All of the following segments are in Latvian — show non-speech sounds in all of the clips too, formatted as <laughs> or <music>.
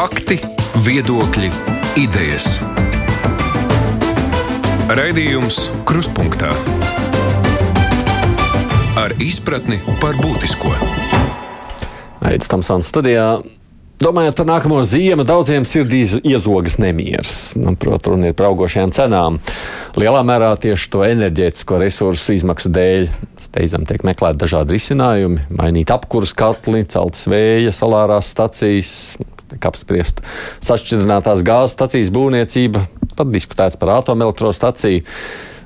Fakti, viedokļi, idejas. Raidījums Kruspunkta ar izpratni par būtisko. Aizsmeļamies Tamsānas studijā. Domājot par nākamo ziemu, daudziem sirdīs iezogas nemieris. Nu, Protams, runa ir par augošajām cenām. Lielā mērā tieši to enerģētisko resursu izmaksu dēļ steidzam tiek meklēti dažādi risinājumi. Mainīt apkurss katli, celt vēja, solārās stacijas, tiek apspriest sašķidrinātās gāzes stacijas būvniecība, pat diskutēts par atomelektrostaciju.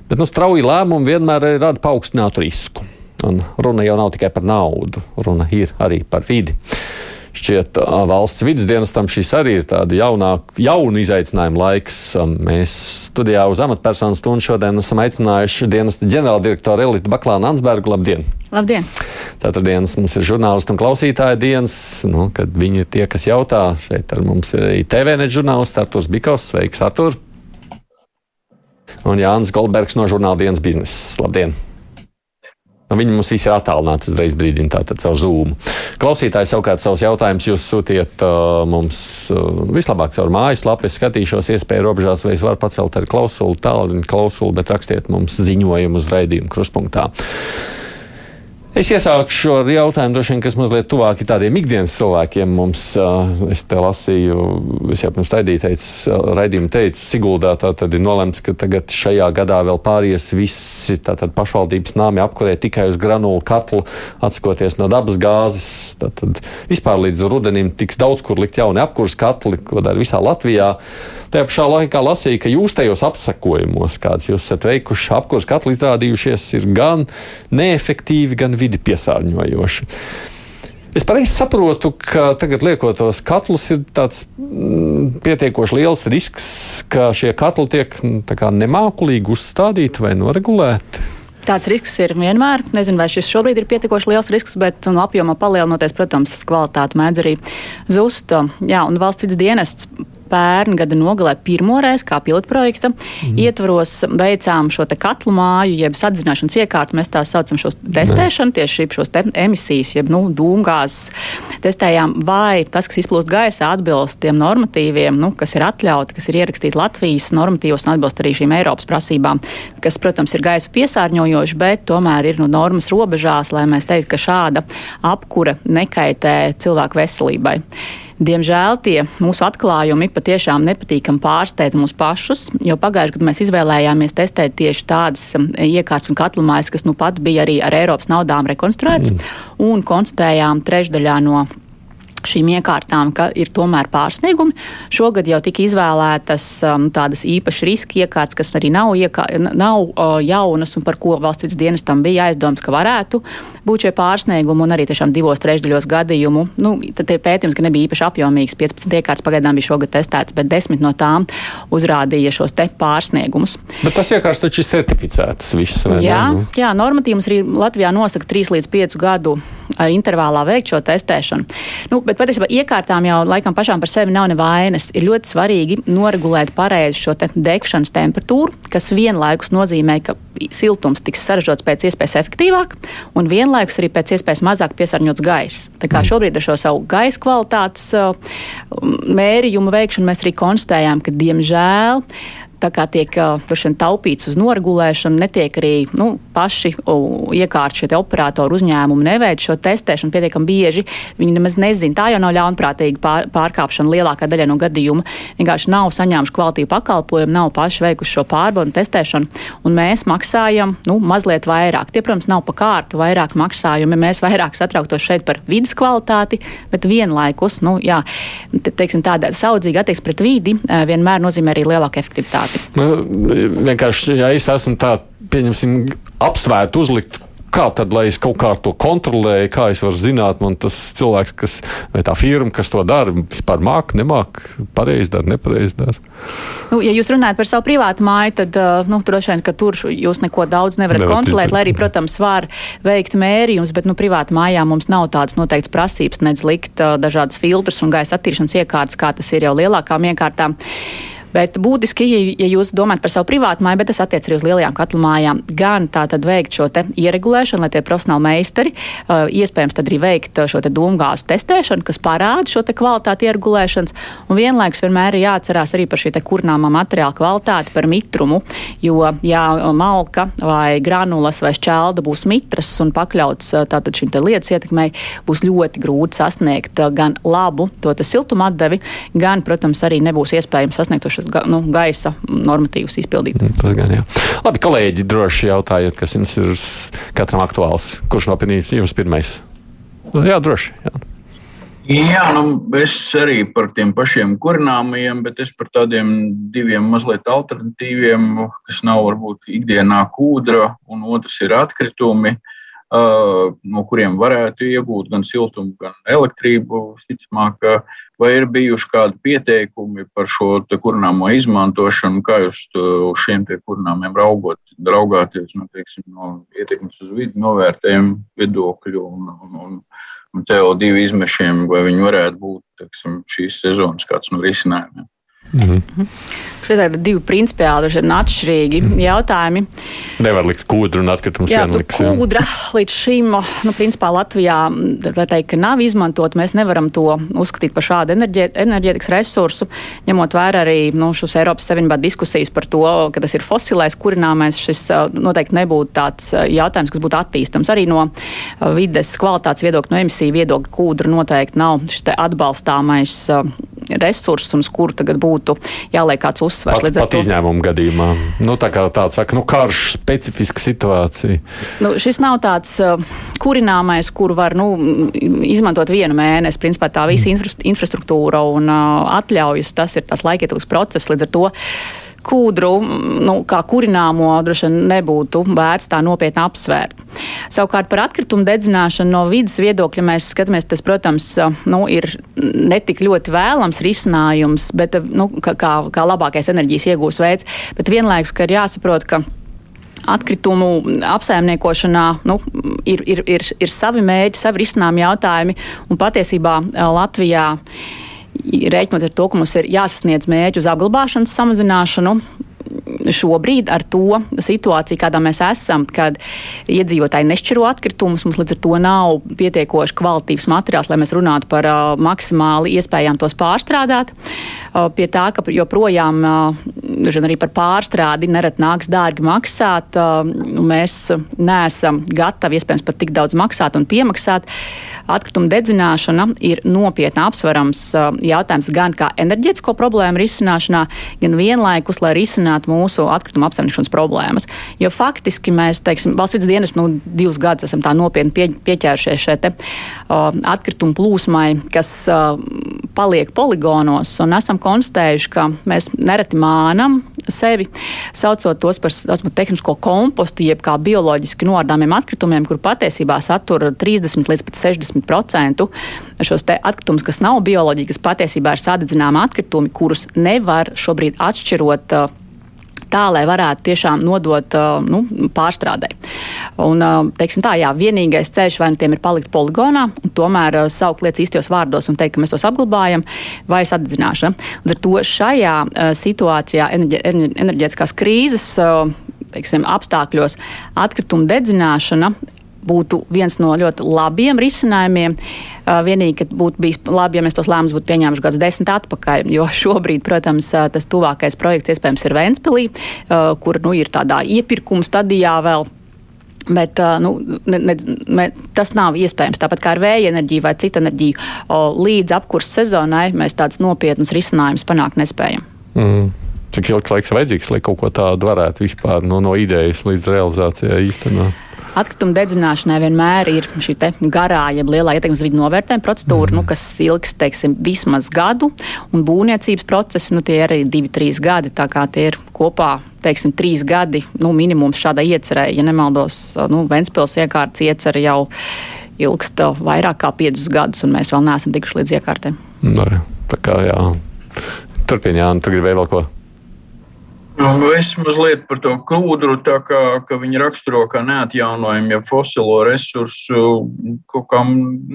Bet nu, strauji lēmumi vienmēr rada paaugstinātu risku. Un runa jau nav tikai par naudu, runa ir arī par vidi. Šķiet, valsts vidas dienestam šis arī ir tāds jaunu izaicinājumu laiks. Mēs studijā uz amatpersonu stundu šodien esam aicinājuši dienesta ģenerāldirektoru Elitu Baklānu Ansbergu. Labdien! Labdien! Ceturtdienas mums ir žurnālistu un klausītāju dienas, nu, kad viņi ir tie, kas jautā. Šeit ar mums ir arī TVNet žurnālists Arturs Bikovs. Sveiks, Artur! Un Jānis Goldbergs no žurnāla dienas biznesa. Labdien! Nu, viņi mums visi ir attālināti uzreiz brīdim, tātad caur Zoom. Klausītāji savukārt savus jautājumus jūs sūtiet uh, mums uh, vislabāk caur mājaslapu. Es skatīšos, iespēju robežās, vai es varu pacelt ar klausuli, tālruņa klausuli, bet rakstiet mums ziņojumu uz raidījumu kruspunktā. Es iesākšu ar jautājumu, vien, kas mazliet tuvāk tādiem ikdienas cilvēkiem. Mums, es te lasīju, es jau pirms raidījuma teicu, Siguldā tad ir nolemts, ka tagad šajā gadā vēl pāries visi tātad, pašvaldības nāmi apkurē tikai uz granulu katlu, atsakoties no dabas gāzes. Tātad vispār līdz rudenim tiks daudz kur likt jauni apkurs katli, ko dara visā Latvijā. Tajā pašā laikā lasīju, ka jūs tajos apsakojumos, kādus jūs esat veikuši, apkurs katli izrādījušies, ir gan neefektīvi, gan vidi piesārņojoši. Es pareizi saprotu, ka tagad liekot tos katlus, ir tāds mm, pietiekoši liels risks, ka šie katli tiek mm, kā, nemākulīgi uzstādīti vai noregulēti. Tāds risks ir vienmēr. Nezinu, vai šis šobrīd ir pietiekoši liels risks, bet nu, apjoma palielinoties, protams, kvalitāte mēdz arī zust. Jā, un valsts vidas dienests pērn gada nogalē pirmoreiz kā pilotprojekta mm. ietvaros veicām šo katlu māju, jeb sadzināšanas iekārtu. Mēs tā saucam šos testēšanu, tieši šos te emisijas, jeb nu, dūmgāzes. Testējām, vai tas, kas izplūst gaisā, atbilst tiem normatīviem, nu, kas ir atļauti, kas ir ierakstīti Latvijas normatīvos un atbilst arī šīm Eiropas prasībām, kas, protams, ir gaisa piesārņojoši, bet tomēr ir nu, normas robežās, lai mēs teiktu, ka šāda apkura nekaitē cilvēku veselībai. Diemžēl tie mūsu atklājumi patiešām nepatīkami pārsteidz mūs pašus, jo pagājušajā gadā mēs izvēlējāmies testēt tieši tādas um, iekārtas un katlamājas, kas nu pat bija arī ar Eiropas naudām rekonstruēts, mm. un konstatējām trešdaļā no šīm iekārtām, ka ir tomēr pārsniegumi. Šogad jau tika izvēlētas um, tādas īpašas riska iekārtas, kas arī nav, iekā, nav uh, jaunas un par ko valsts vidas dienestam bija aizdoms, ka varētu būt šie pārsniegumi. Un arī tiešām divos trešdaļos gadījumu, nu, tad pētījums, ka nebija īpaši apjomīgs. 15 iekārtas pagaidām bija šogad testētas, bet 10 no tām uzrādīja šos te pārsniegumus. Bet tas iekārtas taču ir certificētas visas. Jā, jā normatīvs arī Latvijā nosaka 3 līdz 5 gadu intervālā veikt šo testēšanu. Nu, bet patiesībā iekārtām jau laikam pašām par sevi nav nevainas. Ir ļoti svarīgi noregulēt pareizi šo te degšanas temperatūru, kas vienlaikus nozīmē, ka siltums tiks saražots pēc iespējas efektīvāk un vienlaikus arī pēc iespējas mazāk piesārņots gaiss. Tā kā mm. šobrīd ar šo savu gaisa kvalitātes uh, mērījumu veikšanu mēs arī konstatējām, ka diemžēl tā kā tiek vien, taupīts uz noregulēšanu, netiek arī nu, paši iekārti šie operatori uzņēmumi neveic šo testēšanu pietiekami bieži. Viņi nemaz nezina, tā jau nav ļaunprātīga pār, pārkāpšana lielākā daļa no gadījumu. Vienkārši nav saņēmuši kvalitīvu pakalpojumu, nav paši veikuši šo pārbaudu testēšanu, un mēs maksājam nu, mazliet vairāk. Tie, protams, nav pa kārtu vairāk maksājumi. Mēs vairāk satrauktos šeit par vidas kvalitāti, bet vienlaikus nu, jā, te, teiksim, tāda saudzīga attieksme pret vidi vienmēr nozīmē arī lielāku efektivitāti. Nu, vienkārši, ja es esmu tā, pieņemsim, apsvērtu uzlikt kā tad, lai es kaut kā to kontrolēju, kā es varu zināt, man tas cilvēks, kas, vai tā firma, kas to dara, vispār māca, nemāca, pareizi dara, nepareizi dara. Nu, ja jūs runājat par savu privātu māju, tad nu, droši vien, ka tur jūs neko daudz nevarat Nevar kontrolēt, lai arī, protams, var veikt mērījumus, bet nu, privātu mājā mums nav tādas noteiktas prasības, nedz likt uh, dažādas filtrus un gaisa attīrīšanas iekārtas, kā tas ir jau lielākām iekārtām. Bet būtiski, ja, ja jūs domājat par savu privātu māju, bet tas attiec arī uz lielajām katlu mājām, gan tā tad veikt šo te ieregulēšanu, lai tie profesionāli meistari, uh, iespējams tad arī veikt šo te dūmgāzu testēšanu, kas parāda šo te kvalitāti ieregulēšanas, un vienlaikus vienmēr ir jāatcerās arī par šī te kurnāmā materiāla kvalitāti, par mitrumu, jo, ja malka vai granulas vai šķelda būs mitras un pakļauts tātad šim te lietus ietekmei, būs ļoti grūti sasniegt gan labu to siltuma atdevi, gan, protams, arī nebūs iespējams sasniegt šos nu, gaisa normatīvus izpildīt. Mm, tas gan jā. Labi, kolēģi, droši jautājiet, kas jums ir katram aktuāls. Kurš nopelnīs jums pirmais? Jā, droši. Jā. Jā, nu, es arī par tiem pašiem kurināmajiem, bet es par tādiem diviem mazliet alternatīviem, kas nav varbūt ikdienā kūdra, un otrs ir atkritumi. No kuriem varētu iegūt gan siltumu, gan elektrību. Visticamāk, vai ir bijuši kādi pieteikumi par šo kurināmo izmantošanu, kā jūs uz šiem kurināmiem raugot, raugāties nu, teiksim, no ietekmes uz vidi novērtējumu viedokļu un, un, un, un CO2 izmešiem, vai viņi varētu būt teiksim, šīs sezonas kāds no risinājumiem? Mm -hmm. Šie ir divi principiāli atšķirīgi mm. jautājumi. Nevar likt kūdru un atkritumus vienlaikus. Kūdra līdz šim, nu, principā Latvijā, var teikt, ka nav izmantot. Mēs nevaram to uzskatīt par šādu enerģē, enerģētikas resursu, ņemot vērā arī nu, šos Eiropas Savienībā diskusijas par to, ka tas ir fosilais kurināmais. Šis noteikti nebūtu tāds jautājums, kas būtu attīstams. Arī no vides kvalitātes viedokļa, no emisiju viedokļa kūdra noteikti nav šis atbalstāmais resurss, un uz kuru tagad būtu jāliek kāds uzsvars. Pat, pat to... izņēmumu gadījumā. Nu, tā kā tāds saka, nu, karš, specifiska situācija. Nu, šis nav tāds uh, kurināmais, kuru var nu, izmantot vienu mēnesi. Principā tā visa infra infrastruktūra un uh, atļaujas, tas ir tas laikietilgs process. Līdz ar to kūdru, nu, kā kurināmo, droši vien nebūtu vērts tā nopietni apsvērt. Savukārt par atkritumu dedzināšanu no vidas viedokļa mēs skatāmies, tas, protams, nu, ir netik ļoti vēlams risinājums, bet nu, kā, kā labākais enerģijas iegūs veids, bet vienlaikus, ka ir jāsaprot, ka atkritumu apsaimniekošanā nu, ir, ir, ir, ir savi mēģi, savi risinājumi jautājumi, un patiesībā Latvijā rēķinot ar to, ka mums ir jāsasniedz mērķu uz apglabāšanas samazināšanu, šobrīd ar to situāciju, kādā mēs esam, kad iedzīvotāji nešķiro atkritumus, mums līdz ar to nav pietiekoši kvalitīvs materiāls, lai mēs runātu par uh, maksimāli iespējām tos pārstrādāt. Uh, pie tā, ka joprojām uh, arī par pārstrādi nerad nāks dārgi maksāt, uh, mēs neesam gatavi iespējams pat tik daudz maksāt un piemaksāt. Atkrituma dedzināšana ir nopietni apsverams jautājums gan kā enerģētisko problēmu risināšanā, gan vienlaikus, lai risinātu mūsu atkrituma apsaimniekošanas problēmas. Jo faktiski mēs, teiksim, valsts dienas nu, divus gadus esam tā nopietni pie, pieķērušies šai te, uh, atkritumu plūsmai, kas uh, paliek poligonos, un esam konstatējuši, ka mēs nereti mānam sevi, saucot tos par esmu, tehnisko kompostu, jeb kā bioloģiski noārdāmiem atkritumiem, kur patiesībā satur 30 līdz 60% šos atkritumus, kas nav bioloģiski, kas patiesībā ir sadedzināmi atkritumi, kurus nevar šobrīd atšķirot. Uh, tā, lai varētu tiešām nodot nu, pārstrādē. Un, teiksim tā, jā, vienīgais ceļš vai nu tiem ir palikt poligonā, un tomēr saukt lietas īstajos vārdos un teikt, ka mēs tos apglabājam, vai sadedzināšana. Līdz ar to šajā situācijā enerģētiskās krīzes teiksim, apstākļos atkrituma dedzināšana būtu viens no ļoti labiem risinājumiem. Vienīgi, ka būtu bijis labi, ja mēs tos lēmumus būtu pieņēmuši gadus desmit atpakaļ, jo <laughs> šobrīd, protams, tas tuvākais projekts iespējams ir Ventspilī, kur nu, ir tādā iepirkuma stadijā vēl. Bet nu, ne, ne, ne, tas nav iespējams. Tāpat kā ar vēja enerģiju vai citu enerģiju, o, līdz apkurses sezonai mēs tādus nopietnus risinājumus panākt nespējam. Mm. Cik ilgs laiks vajadzīgs, lai kaut ko tādu varētu vispār no, no idejas līdz realizācijai īstenot? Atkrituma dedzināšanai vienmēr ir šī garā, jeb lielā ietekmes vidu novērtējuma procedūra, mm. nu, kas ilgs teiksim, vismaz gadu, un būvniecības procesi nu, tie ir arī divi, trīs gadi. Tā kā tie ir kopā teiksim, trīs gadi nu, minimums šādai iecerēji. Ja nemaldos, nu, Ventspils iekārtas iecerē jau ilgst vairāk kā piecus gadus, un mēs vēl neesam tikuši līdz iekārtēm. No, nu, tā kā jā. Turpiniet, Jānis, tu gribēji vēl ko? Nu, es mazliet par to kūdru, tā kā viņi raksturo kā neatjaunojumu, ja fosilo resursu kaut kam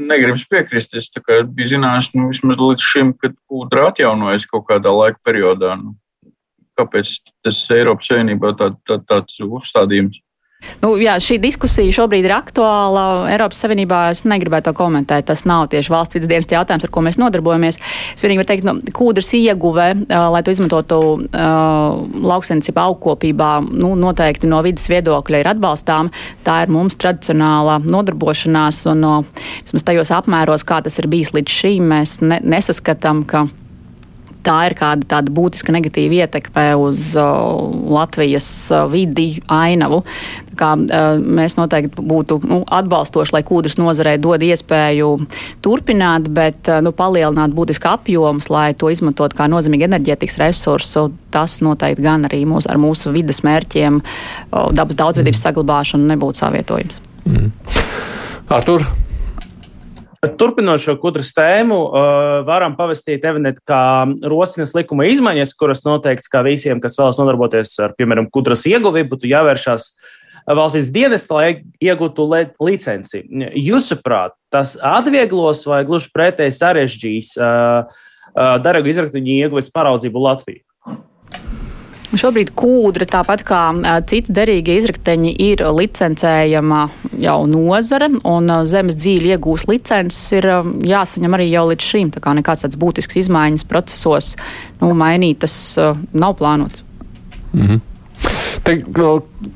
negribas piekrist. Es biju zinājis, nu, vismaz līdz šim, kad kūdra atjaunojas kaut kādā laika periodā. Nu, kāpēc tas Eiropas Savienībā tā, tā, tāds uzstādījums. Nu, jā, šī diskusija šobrīd ir aktuāla. Eiropas Savienībā es negribētu to komentēt. Tas nav tieši valsts vidas dienas jautājums, ar ko mēs nodarbojamies. Es vienīgi varu teikt, ka nu, kūdras ieguve, lai to izmantotu uh, lauksensībā augkopībā, nu, noteikti no vidas viedokļa ir atbalstām. Tā ir mums tradicionāla nodarbošanās, un no, vismaz tajos apmēros, kā tas ir bijis līdz šim, mēs ne, nesaskatām, ka tā ir kāda tāda būtiska negatīva ietekme uz uh, Latvijas uh, vidi, ainavu. Kā, uh, mēs noteikti būtu nu, atbalstoši, lai kūdras nozarei dod iespēju turpināt, bet uh, nu, palielināt būtiski apjomus, lai to izmantot kā nozīmīgu enerģētikas resursu. Tas noteikti gan arī mūs, ar mūsu vidas mērķiem, uh, dabas daudzveidības saglabāšanu nebūtu savietojums. Mm. Artur, Turpinot šo kudras tēmu, varam pavestīt Evinet kā rosinas likuma izmaiņas, kuras noteikts, ka visiem, kas vēlas nodarboties ar, piemēram, kudras ieguvi, būtu jāvēršas valsts dienestā, lai iegūtu licenci. Jūsuprāt, tas atvieglos vai gluži pretēji sarežģīs daragu izraktuņu ieguves paraudzību Latviju? Šobrīd kūdra, tāpat kā citi derīgie izrakteņi, ir licencējama jau nozare, un zemes dzīve iegūs licences ir jāsaņem arī jau līdz šim. Tā kā nekāds tāds būtisks izmaiņas procesos nu, mainīt, tas nav plānots. -hmm. Te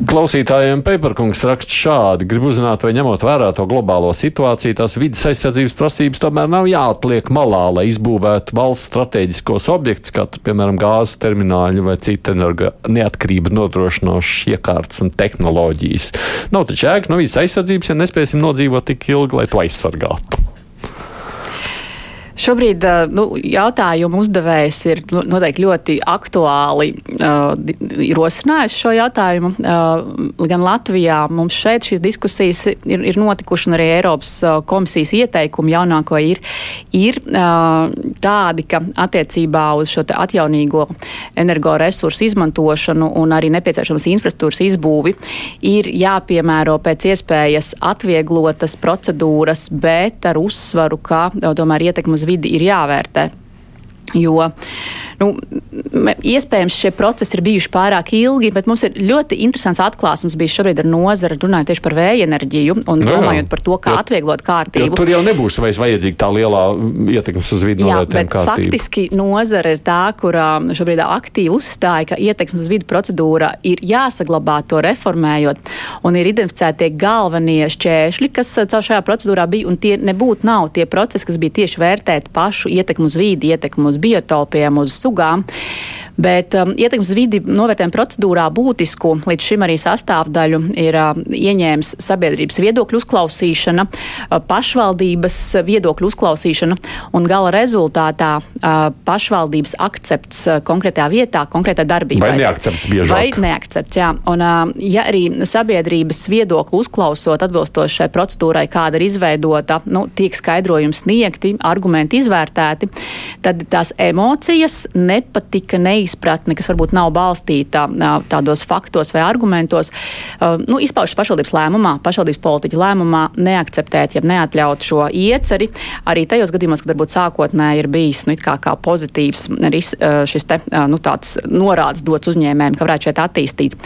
klausītājiem Pēperkungs raksta šādi. Gribu uzzināt, vai ņemot vērā to globālo situāciju, tās vidas aizsardzības prasības tomēr nav jāatliek malā, lai izbūvētu valsts strateģiskos objektus, kā piemēram gāzes termināļi vai cita neatkarība nodrošinošas iekārtas un tehnoloģijas. Nav taču jēgas no vidas aizsardzības, ja nespēsim nodzīvot tik ilgi, lai to aizsargātu. Šobrīd nu, jautājumu uzdevējs ir nu, noteikti ļoti aktuāli uh, rosinājis šo jautājumu. Uh, gan Latvijā mums šeit šīs diskusijas ir, ir notikušas, un arī Eiropas komisijas ieteikumi jaunāko ir, ir uh, tādi, ka attiecībā uz šo atjaunīgo energoresursu izmantošanu un arī nepieciešamas infrastruktūras izbūvi ir jāpiemēro pēc iespējas atvieglotas procedūras, bet ar uzsvaru, ka tomēr ietekmas uz vidi ir jāvērtē. Jo Nu, iespējams, šie procesi ir bijuši pārāk ilgi, bet mums ir ļoti interesants atklāsmes bijis šobrīd ar nozari, runājot tieši par vēja enerģiju un no, domājot par to, kā jā, atvieglot kārtību. Tur jau nebūs vairs vajadzīga tā lielā ietekmes uz vidu novērtējuma kārtība. Faktiski nozara ir tā, kurā šobrīd aktīvi uzstāja, ka ietekmes uz vidu procedūra ir jāsaglabā to reformējot, un ir identificēti galvenie šķēršļi, kas caur šajā procedūrā bija, un tie nebūtu nav tie procesi, kas bija tieši vērtēt pašu ietekmu uz vidi, ietekmu uz biotopiem, uz sugām. Bet um, ietekmes vidi novērtējuma procedūrā būtisku līdz šim arī sastāvdaļu ir uh, ieņēmis sabiedrības viedokļu uzklausīšana, uh, pašvaldības viedokļu uzklausīšana un gala rezultātā uh, pašvaldības akcepts uh, konkrētajā vietā, konkrētā darbībā. Vai neakcepts biežāk? Vai neakcepts, jā. Un uh, ja arī sabiedrības viedokli uzklausot atbilstoši šai procedūrai, kāda ir izveidota, nu, tiek skaidrojumi sniegti, argumenti izvērtēti, tad tās emocijas, nepatika, neizsaka neizpratne, kas varbūt nav balstīta tādos faktos vai argumentos, nu, izpaužas pašvaldības lēmumā, pašvaldības politiķa lēmumā neakceptēt, ja neatļaut šo ieceri. Arī tajos gadījumos, kad varbūt sākotnēji ir bijis nu, kā, kā pozitīvs šis te, nu, norādes dots uzņēmējiem, ka varētu šeit attīstīt.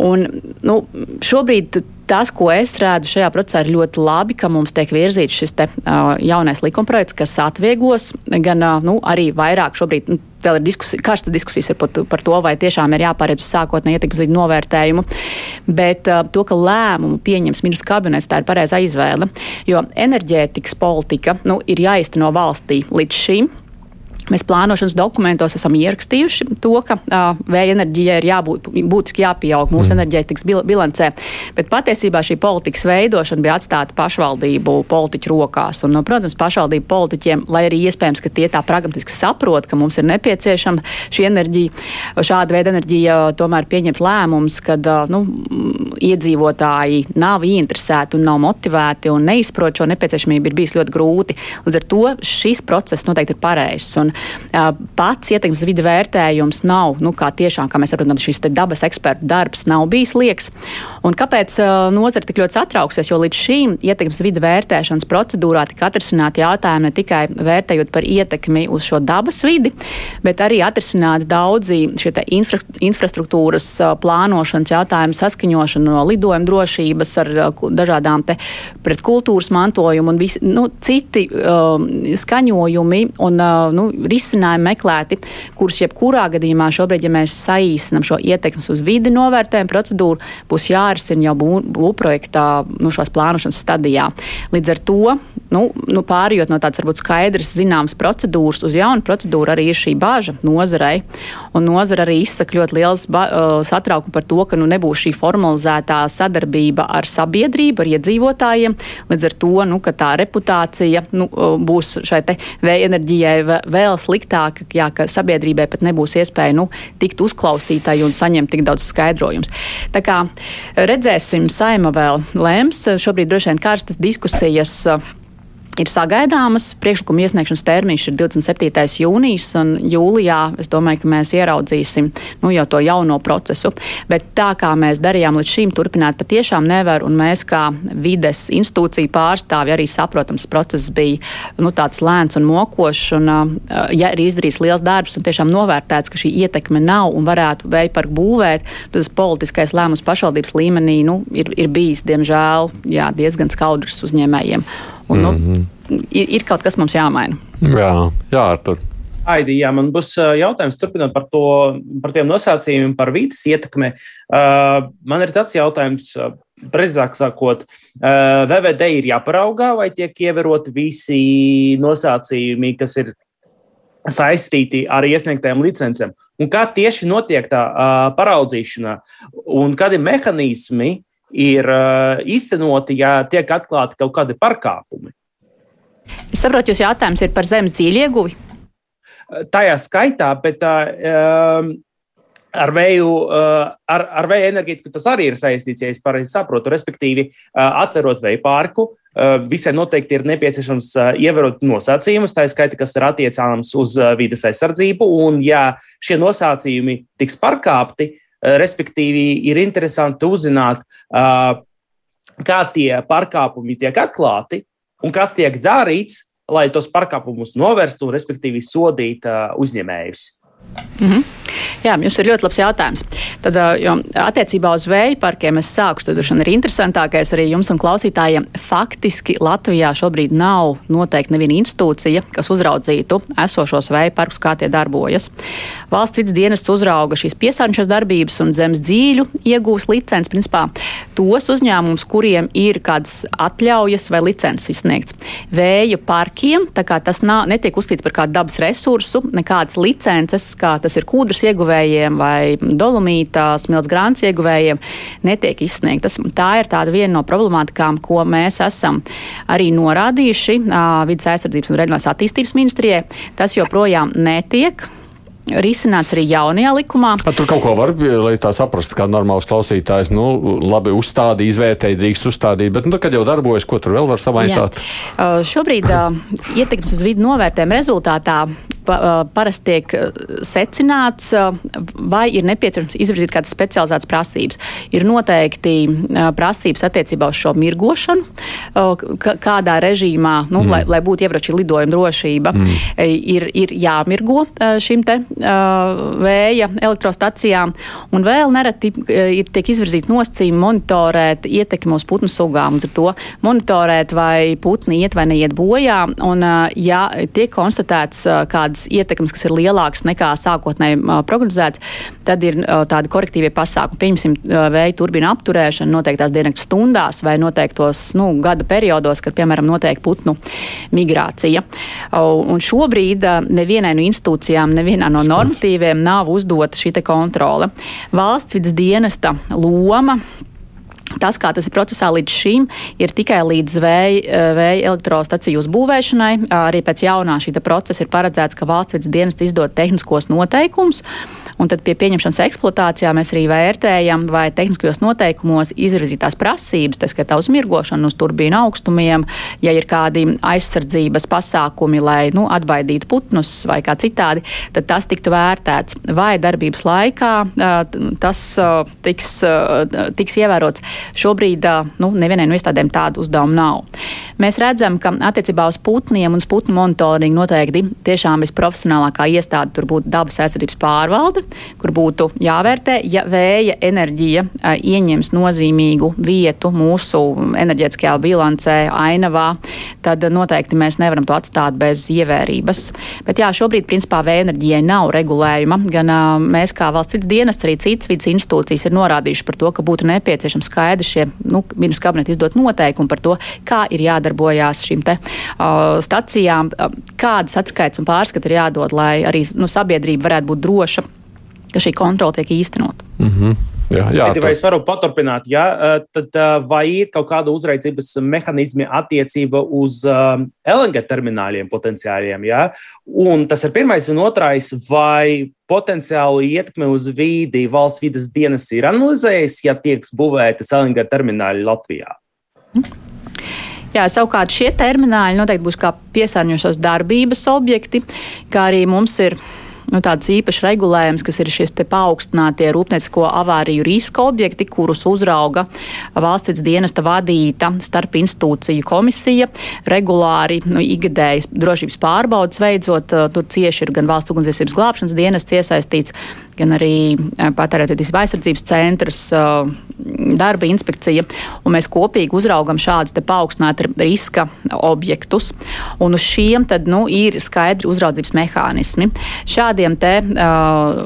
Un, nu, šobrīd tas, ko es redzu šajā procesā, ir ļoti labi, ka mums tiek virzīts šis te, uh, jaunais likumprojekts, kas atvieglos gan uh, nu, arī vairāk šobrīd. Nu, Vēl ir diskusi, karstas diskusijas par, par to, vai tiešām ir jāpāriet uz sākotnēju ietekmes vidu novērtējumu. Bet uh, to, ka lēmumu pieņems ministrs kabinets, tā ir pareizā izvēle. Jo enerģētikas politika nu, ir jāizteno valstī līdz šim. Mēs plānošanas dokumentos esam ierakstījuši to, ka uh, vēja enerģijai ir jābūt būtiski jāpieaug mūsu mm. enerģētikas bil bilancē. Bet patiesībā šī politikas veidošana bija atstāta pašvaldību politiķu rokās. Un, nu, protams, pašvaldību politiķiem, lai arī iespējams, ka tie tā pragmatiski saprot, ka mums ir nepieciešama šī enerģija, šāda veida enerģija, tomēr pieņemt lēmumus, kad uh, nu, iedzīvotāji nav ieinteresēti un nav motivēti un neizprot šo nepieciešamību, ir bijis ļoti grūti. Līdz ar to šis process noteikti ir pareizs. Un Un, uh, pats ietekmes vidi vērtējums nav, nu, kā tiešām, kā mēs saprotam, šis dabas ekspertu darbs nav bijis lieks. Un kāpēc uh, nozara tik ļoti satrauksies? Jo līdz šīm ietekmes vidi vērtēšanas procedūrā tika atrisināti jautājumi ne tikai vērtējot par ietekmi uz šo dabas vidi, bet arī atrisināti daudzi šie infra, infrastruktūras uh, plānošanas jautājumi, saskaņošana no lidojuma drošības ar uh, dažādām te pret kultūras mantojumu un visi, nu, citi um, skaņojumi un uh, nu, risinājumi meklēti, kurus jebkurā gadījumā šobrīd, ja mēs saīsinam šo ietekmes uz vidi novērtējumu procedūru, būs jārisina jau būvprojektā nu, šās plānošanas stadijā. Līdz ar to, nu, nu, pārējot no tādas varbūt skaidras, zināmas procedūras uz jaunu procedūru, arī ir šī bāža nozarei. Un nozara arī izsaka ļoti liels satraukumu par to, ka nu, nebūs šī formalizētā sadarbība ar sabiedrību, ar iedzīvotājiem. Līdz ar to nu, tā reputācija nu, būs šai vēja enerģijai vēl sliktāka, jā, ka sabiedrībai pat nebūs iespēja nu, tikt uzklausītai un saņemt tik daudz skaidrojumus. Tā kā redzēsim, saima vēl lems. Šobrīd droši vien karstas diskusijas ir sagaidāmas. Priekšlikuma iesniegšanas termiņš ir 27. jūnijas, un jūlijā es domāju, ka mēs ieraudzīsim nu, jau to jauno procesu. Bet tā kā mēs darījām līdz šim, turpināt patiešām nevar, un mēs kā vides institūcija pārstāvi arī saprotam, tas process bija nu, tāds lēns un mokošs, un ja ir izdarīts liels darbs un tiešām novērtēts, ka šī ietekme nav un varētu vēja parku būvēt, tad tas politiskais lēmums pašvaldības līmenī nu, ir, ir bijis, diemžēl, jā, diezgan skaudrs uzņēmējiem. Un, nu, mm -hmm. ir, ir kaut kas mums jāmaina. Jā, jā Artur. Aidi, jā, man būs jautājums turpinot par, to, par tiem nosacījumiem, par vidas ietekmi. Uh, man ir tāds jautājums, precīzāk sakot, uh, VVD ir jāparaugā, vai tiek ievēroti visi nosacījumi, kas ir saistīti ar iesniegtajām licencēm. Un kā tieši notiek tā uh, paraudzīšana, un kādi mehānismi ir uh, īstenoti, ja tiek atklāti kaut kādi pārkāpumi. Es saprotu, jūs jautājums ir par zemes dzīvi ieguvi. Tajā skaitā, bet uh, ar vēju, uh, ar, ar vēja enerģētiku tas arī ir saistīts, ja es pareizi saprotu. Respektīvi, atverot vēja pārku, visai noteikti ir nepieciešams ievērot nosacījumus, tā skaita, kas ir attiecāms uz vides aizsardzību. Un, ja šie nosacījumi tiks pārkāpti, Eh, respektīvi, ir interesanti uzzināt, eh, kā tie pārkāpumi tiek atklāti un kas tiek darīts, lai tos pārkāpumus novērstu un, respektīvi, sodītu eh, uzņēmējus. Mm -hmm. Jā, jums ir ļoti labs jautājums. Tad, jo, attiecībā uz vēja parkiem es sāku, tad ir interesantākais arī jums un klausītājiem. Faktiski Latvijā šobrīd nav noteikti neviena institūcija, kas uzraudzītu esošos vēja parkus, kā tie darbojas. Valsts vidas dienests uzrauga šīs piesārņošanas darbības un zemes dzīļu iegūs licences, principā tos uzņēmumus, kuriem ir kādas atļaujas vai licences izsniegts. Vēja parkiem, tas nav, netiek uzskatīts par kādu dabas resursu, nekādas licences, kā tas ir kūdras ieguvējiem vai dolomītā smilts grāns ieguvējiem, netiek izsniegtas. Tā ir tāda viena no problemātikām, ko mēs esam arī norādījuši Vides aizsardzības un reģionālās attīstības ministrijai. Tas joprojām netiek risināts arī jaunajā likumā. A, tur kaut ko var, lai tā saprastu, kā normāls klausītājs, nu, labi uzstādīja, izvērtēja, drīkst uzstādīt, bet, nu, kad jau darbojas, ko tur vēl var samaitāt? Uh, šobrīd uh, ietekmes uz vidu novērtējuma rezultātā parasti tiek secināts, vai ir nepieciešams izvirzīt kādas specializētas prasības. Ir noteikti prasības attiecībā uz šo mirgošanu, kādā režīmā, nu, mm. lai, lai būtu ievroči lidojuma drošība, mm. ir, ir jāmirgo šim te vēja elektrostacijām, un vēl nereti ir tiek izvirzīti nosacījumi monitorēt ietekmi uz putnu sugām, ar to monitorēt, vai putni iet vai neiet bojā, un ja tiek konstatēts kādas kādas ietekmes, kas ir lielākas nekā sākotnēji prognozēts, tad ir tādi korektīvie pasākumi. Pieņemsim, vēja turbīna apturēšana noteiktās diennakts stundās vai noteiktos nu, gada periodos, kad, piemēram, notiek putnu migrācija. Un šobrīd nevienai no institūcijām, nevienā no normatīviem nav uzdota šī kontrole. Valsts vidas dienesta loma Tas, kā tas ir procesā līdz šim, ir tikai līdz vēja, eh, vēja elektrostaciju uzbūvēšanai. Arī pēc jaunā šī procesa ir paredzēts, ka valsts vidas dienas izdod tehniskos noteikumus. Un tad pie pieņemšanas eksploatācijā mēs arī vērtējam, vai tehniskajos noteikumos izvirzītās prasības, tas skaitā uz mirgošanu, uz turbīnu augstumiem, ja ir kādi aizsardzības pasākumi, lai nu, atbaidītu putnus vai kā citādi, tad tas tiktu vērtēts. Vai darbības laikā tas tiks, tiks ievērots. Šobrīd nu, nevienai no iestādēm tādu uzdevumu nav. Mēs redzam, ka attiecībā uz putniem un putnu monitoringu noteikti tiešām visprofesionālākā iestāde tur būtu dabas aizsardzības pārvalde, kur būtu jāvērtē, ja vēja enerģija ieņems nozīmīgu vietu mūsu enerģētiskajā bilancē, ainavā, tad noteikti mēs nevaram to atstāt bez ievērības. Bet jā, šobrīd principā vēja enerģijai nav regulējuma. Gan mēs kā valsts vidas dienas, arī citas vidas institūcijas ir norādījuši par to, ka būtu nepieciešams skaidri šie nu, ministrs kabineta izdot noteikumi par to, kā ir jādarbojās šīm te uh, stacijām, uh, kādas atskaits un pārskati ir jādod, lai arī nu, sabiedrība varētu būt droša, ka šī kontrola tiek īstenot. Mm -hmm. Jā, jā, Bet, vai es varu paturpināt, ja, tad vai ir kaut kāda uzraudzības mehānismi attiecība uz um, LNG termināliem potenciāliem? Ja? Un tas ir pirmais, un otrais, vai potenciālu ietekmi uz vīdi valsts vidas dienas ir analizējis, ja tiek būvētas LNG termināli Latvijā? Jā, savukārt šie termināli noteikti būs kā piesārņojošās darbības objekti, kā arī mums ir nu, tāds īpašs regulējums, kas ir šie paaugstinātie rūpniecisko avāriju riska objekti, kurus uzrauga valsts dienesta vadīta starp institūciju komisija. Regulāri nu, ikgadējas drošības pārbaudas veidzot, tur cieši ir gan valsts ugunsdzēsības glābšanas dienests iesaistīts, gan arī patērētājas aizsardzības centrs, darba inspekcija. Mēs kopīgi uzraugam šādus paaugstinātu riska objektus. Un uz šiem tad, nu, ir skaidri uzraudzības mehānismi. Šādiem te, uh,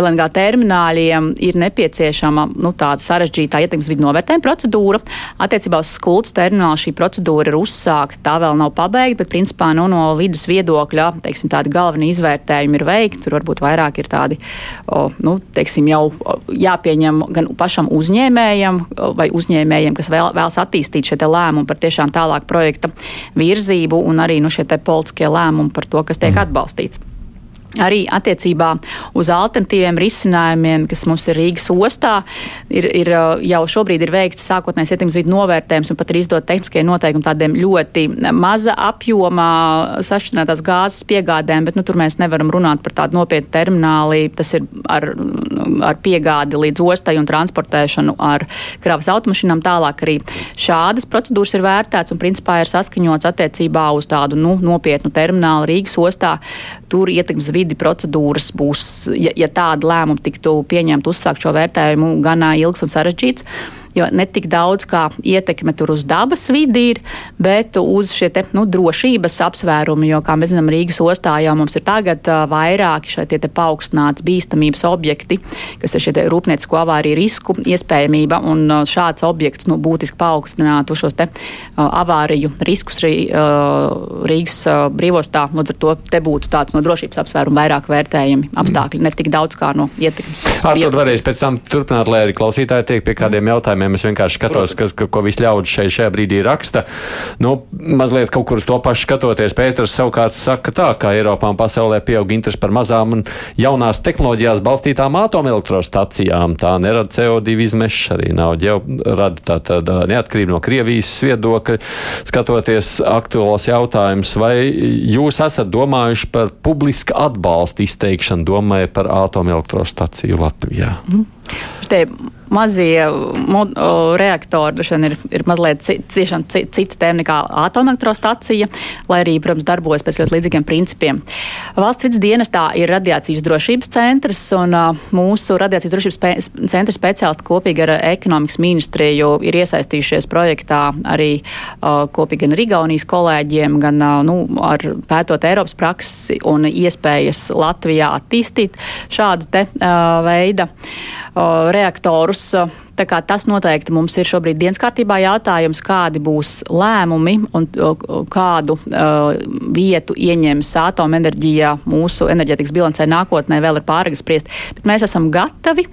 LNG termināļiem ir nepieciešama nu, tāda sarežģīta ietekmes vidu novērtējuma procedūra. Attiecībā uz skultas terminālu šī procedūra ir uzsākta, tā vēl nav pabeigta, bet principā nu, no vidas viedokļa teiksim, tādi galvenie izvērtējumi ir veikti. Tur varbūt vairāk ir tādi tādi, nu, teiksim, jau jāpieņem gan pašam uzņēmējam vai uzņēmējiem, kas vēl, vēlas attīstīt šie lēmumi par tiešām tālāk projekta virzību un arī nu, šie politiskie lēmumi par to, kas tiek mm. atbalstīts. Arī attiecībā uz alternatīviem risinājumiem, kas mums ir Rīgas ostā, ir, ir jau šobrīd ir veikts sākotnējs ietekmes vidu novērtējums un pat ir izdot tehniskie noteikumi tādiem ļoti maza apjomā sašķinātās gāzes piegādēm, bet nu, tur mēs nevaram runāt par tādu nopietnu termināli. Tas ir ar, ar piegādi līdz ostai un transportēšanu ar kravas automašīnām. Tālāk arī šādas procedūras ir vērtētas un principā ir saskaņots attiecībā uz tādu nu, nopietnu terminālu Rīgas ostā. Tur ietekmes vidi procedūras būs, ja, ja tāda lēmuma tiktu pieņemta, uzsākt šo vērtējumu, gan ilgs un sarežģīts jo ne tik daudz kā ietekme tur uz dabas vidi ir, bet uz šie te, nu, drošības apsvērumi, jo, kā mēs zinām, Rīgas ostā jau mums ir tagad vairāki šie te paaugstināts bīstamības objekti, kas ir šie rūpniecisko avāriju risku iespējamība, un šāds objekts nu, būtiski paaugstinātu šos te avāriju riskus rī, Rīgas brīvostā. Līdz ar to te būtu tāds no drošības apsvērumu vairāk vērtējami apstākļi, ne tik daudz kā no ietekmes. Ar to varēs pēc tam turpināt, lai arī klausītāji tiek pie kādiem jautājumiem jautājumiem. Es vienkārši skatos, ka, ka, ko visi ļaudis šeit šajā brīdī raksta. Nu, mazliet kaut kur uz to pašu skatoties, Pēters savukārt saka tā, ka Eiropā un pasaulē pieaug interesi par mazām un jaunās tehnoloģijās balstītām atomelektrostacijām. Tā nerada CO2 izmešas, arī nav ģeo, rada tā, tā, tā neatkarība no Krievijas viedokļa. Skatoties aktuāls jautājums, vai jūs esat domājuši par publiska atbalsta izteikšanu, domājot par atomelektrostaciju Latvijā? Mm. Šitie mazie mod, o, reaktori ir, ir mazliet ciešana cita tēma nekā atomelektrostacija, lai arī, protams, darbojas pēc ļoti līdzīgiem principiem. Valsts vidas dienestā ir radiācijas drošības centrs, un uh, mūsu radiācijas drošības spe centra speciālisti kopīgi ar ekonomikas ministriju ir iesaistījušies projektā arī uh, kopīgi gan ar Igaunijas kolēģiem, gan uh, nu, ar pētot Eiropas praksi un iespējas Latvijā attīstīt šādu te veida reaktorus. Tā kā tas noteikti mums ir šobrīd dienas kārtībā jautājums, kādi būs lēmumi un kādu uh, vietu ieņems atomenerģija mūsu enerģētikas bilancē nākotnē, vēl ir pārāk spriest. Bet mēs esam gatavi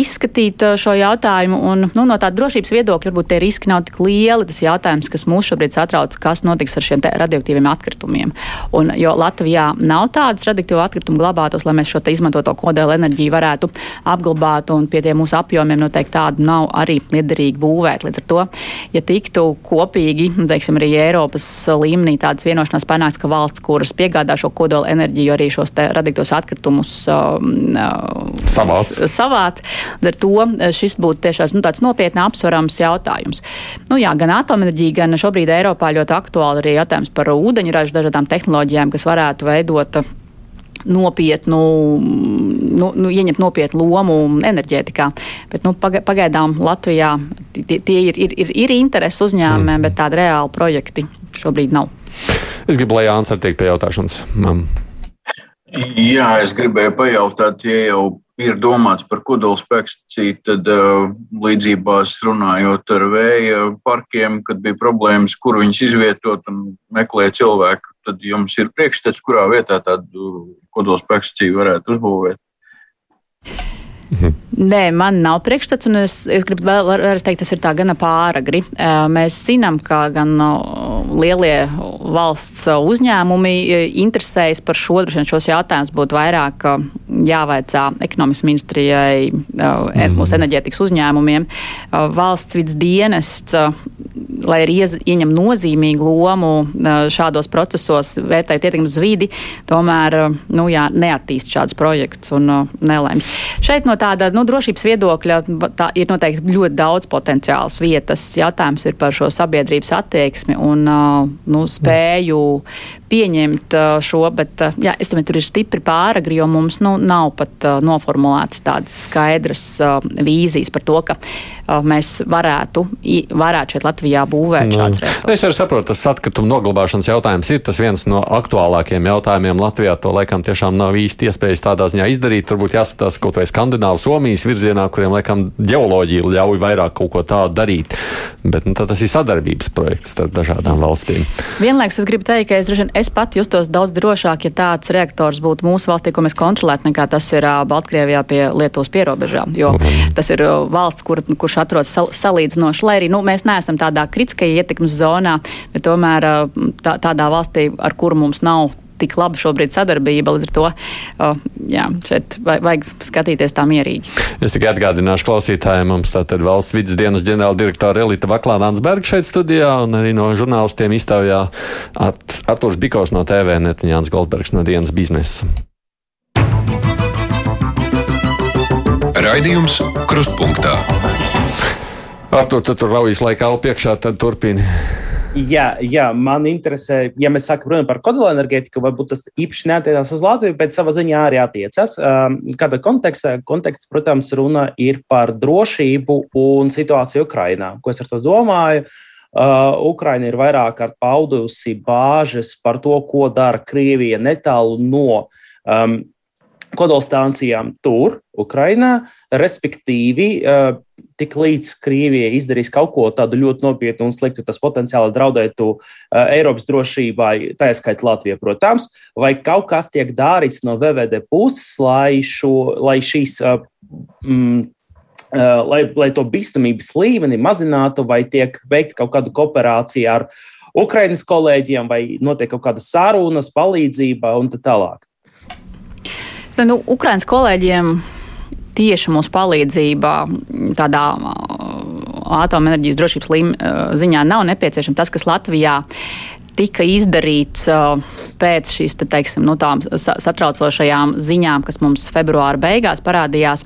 izskatīt šo jautājumu. Un, nu, no tāda drošības viedokļa varbūt tie riski nav tik lieli. Tas jautājums, kas mūs šobrīd satrauc, kas notiks ar šiem radioaktīviem atkritumiem. Un, jo Latvijā nav tādas radioaktīvu atkritumu glabātos, lai mēs šo izmantoto kodola enerģiju varētu apglabāt, un pie tiem mūsu apjomiem noteikti tādu nav arī liederīgi būvēt. Līdz ar to, ja tiktu kopīgi, nu, teiksim, arī Eiropas līmenī tādas vienošanās panāks, ka valsts, kuras piegādā šo kodola enerģiju, arī šos radītos atkritumus um, uh, savāc. savāc. Ar to uh, šis būtu tiešām nu, tāds nopietni apsverams jautājums. Nu, jā, gan atomenerģija, gan šobrīd Eiropā ļoti aktuāli arī jautājums par ūdeņraža dažādām tehnoloģijām, kas varētu veidot nopietnu, nu, nu, ieņemt nopietnu lomu enerģētikā. Bet nu, pagaidām Latvijā tie, tie ir, ir, ir, ir interesi uzņēmumiem, mm. bet tādi reāli projekti šobrīd nav. Es gribu, lai Jānis arī tiek pie jautāšanas. Man. Jā, es gribēju pajautāt, ja jau ir domāts par kodolspēkstaciju, tad uh, līdzībās runājot ar vēja parkiem, kad bija problēmas, kur viņus izvietot un meklēt cilvēku, tad jums ir priekšstats, kurā vietā tādu kodolspēkstaciju varētu uzbūvēt. Mhm. Nē, man nav priekšstats, un es, es gribu vēl, vēl teikt, tas ir tā gana pāragri. Mēs zinām, ka gan lielie valsts uzņēmumi interesējas par šo, droši vien šos jautājumus būtu vairāk jāvaicā ekonomikas ministrijai, mm. mūsu enerģētikas uzņēmumiem. Valsts vidas dienests, lai arī ieņem nozīmīgu lomu šādos procesos, vērtējot ietekmi uz vidi, tomēr nu, jā, neattīst šādus projektus un nelēmj. Šeit no tāda nu, drošības viedokļa tā ir noteikti ļoti daudz potenciāls vietas. Jautājums ir par šo sabiedrības attieksmi un nu, spēju pieņemt šo, bet jā, es domāju, tur ir stipri pāragri, jo mums nu, nav pat noformulētas tādas skaidras vīzijas par to, ka mēs varētu, varētu šeit Latvijā būvēt no. Nu, šādus reaktorus. Es arī saprotu, tas atkrituma noglabāšanas jautājums ir tas viens no aktuālākajiem jautājumiem Latvijā. To laikam tiešām nav īsti iespējas tādā ziņā izdarīt. Turbūt jāskatās kaut vai Skandināvu, Somijas virzienā, kuriem laikam ģeoloģija ļauj vairāk kaut ko tādu darīt. Bet nu, tas ir sadarbības projekts starp dažādām valstīm. Vienlaikus es gribu teikt, ka es, droši, es pat justos daudz drošāk, ja tāds reaktors būtu mūsu valstī, ko mēs kontrolētu, nekā tas ir Baltkrievijā pie Lietuvas pierobežām. Jo mm. tas ir valsts, kur, kurš atrodas sal, salīdzinoši, lai arī nu, mēs neesam tādā kritiskajā ietekmes zonā, bet tomēr tā, tādā valstī, ar kuru mums nav tik laba šobrīd sadarbība. Līdz ar to uh, jā, šeit vajag skatīties tā mierīgi. Es tikai atgādināšu klausītājiem, mums tātad valsts vidas dienas ģenerāla direktora Elita Vaklānāns Berga šeit studijā un arī no žurnālistiem iztaujā At Arturs Bikos no TV, Netiņāns Goldbergs no dienas biznesa. Raidījums Krustpunktā. Artur, tu tur raujas laikā priekšā, tad turpini. Jā, jā, man interesē, ja mēs sākam runāt par kodolenerģētiku, varbūt tas īpaši neatiecas uz Latviju, bet savā ziņā arī attiecas. Um, kāda konteksta? Konteksts, protams, runa ir par drošību un situāciju Ukrainā. Ko es ar to domāju? Uh, Ukraina ir vairāk kārt paudusi bāžas par to, ko dara Krievija netālu no um, kodolstācijām tur, Ukrainā, respektīvi, uh, tik līdz Krievija izdarīs kaut ko tādu ļoti nopietnu un sliktu, tas potenciāli draudētu uh, Eiropas drošībai, tā skaitā Latvijai, protams, vai kaut kas tiek darīts no VVD puses, lai, šo, lai šīs. Uh, mm, lai, lai to bīstamības līmeni mazinātu, vai tiek veikta kaut kāda kooperācija ar Ukraiņas kolēģiem, vai notiek kaut kāda sarunas, palīdzība un tā tālāk. Nu, Ukraiņas kolēģiem tieši mūsu palīdzība tādā atomenerģijas drošības līmeņa ziņā nav nepieciešama. Tas, kas Latvijā tika izdarīts uh, pēc šīs te, teiksim, nu, satraucošajām ziņām, kas mums februāra beigās parādījās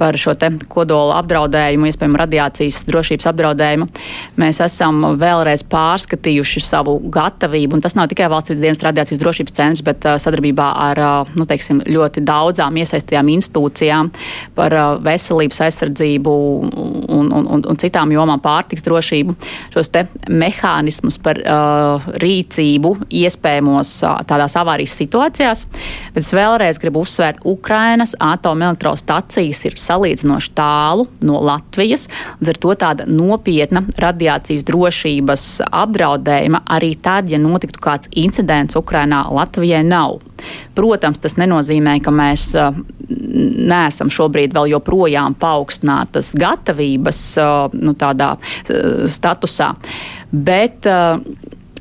par šo kodola apdraudējumu, iespējams, radiācijas drošības apdraudējumu. Mēs esam vēlreiz pārskatījuši savu gatavību, un tas nav tikai valsts vidas dienas radiācijas drošības centrs, bet uh, sadarbībā ar uh, nu, teiksim, ļoti daudzām iesaistītām institūcijām par veselības aizsardzību un, un, un, un citām jomām pārtiks drošību. Šos te mehānismus par uh, rīcību iespējamos tādās avārijas situācijās. Bet es vēlreiz gribu uzsvērt, Ukrainas atomelektrostacijas ir salīdzinoši tālu no Latvijas. Līdz ar to tāda nopietna radiācijas drošības apdraudējuma arī tad, ja notiktu kāds incidents Ukrainā, Latvijai nav. Protams, tas nenozīmē, ka mēs neesam šobrīd vēl joprojām paaugstinātas gatavības nu, tādā statusā. Bet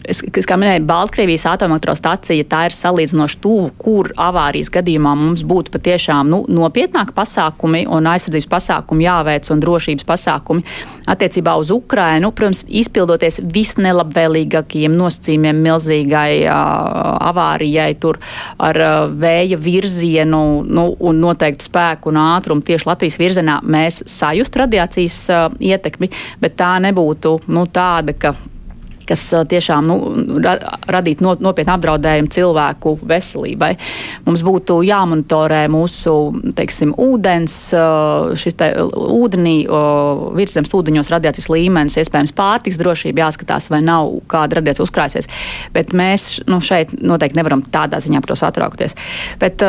es, es kā minēju, Baltkrievijas atomelektrostacija tā ir salīdzinoši tuvu, kur avārijas gadījumā mums būtu patiešām nu, nopietnāki pasākumi un aizsardzības pasākumi jāveic un drošības pasākumi attiecībā uz Ukrainu. Protams, izpildoties visnelabvēlīgākajiem nosacījumiem milzīgai uh, avārijai tur ar uh, vēja virzienu nu, un noteiktu spēku un ātrumu tieši Latvijas virzienā mēs sajustu radiācijas uh, ietekmi, bet tā nebūtu nu, tāda, ka kas tiešām nu, ra radītu no, nopietnu apdraudējumu cilvēku veselībai. Mums būtu jāmonitorē mūsu teiksim, ūdens, šis te, ūdenī, virszemes ūdeņos radiācijas līmenis, iespējams pārtiks drošība, jāskatās, vai nav kāda radiācija uzkrājusies. Bet mēs nu, šeit noteikti nevaram tādā ziņā par to satraukties. Bet,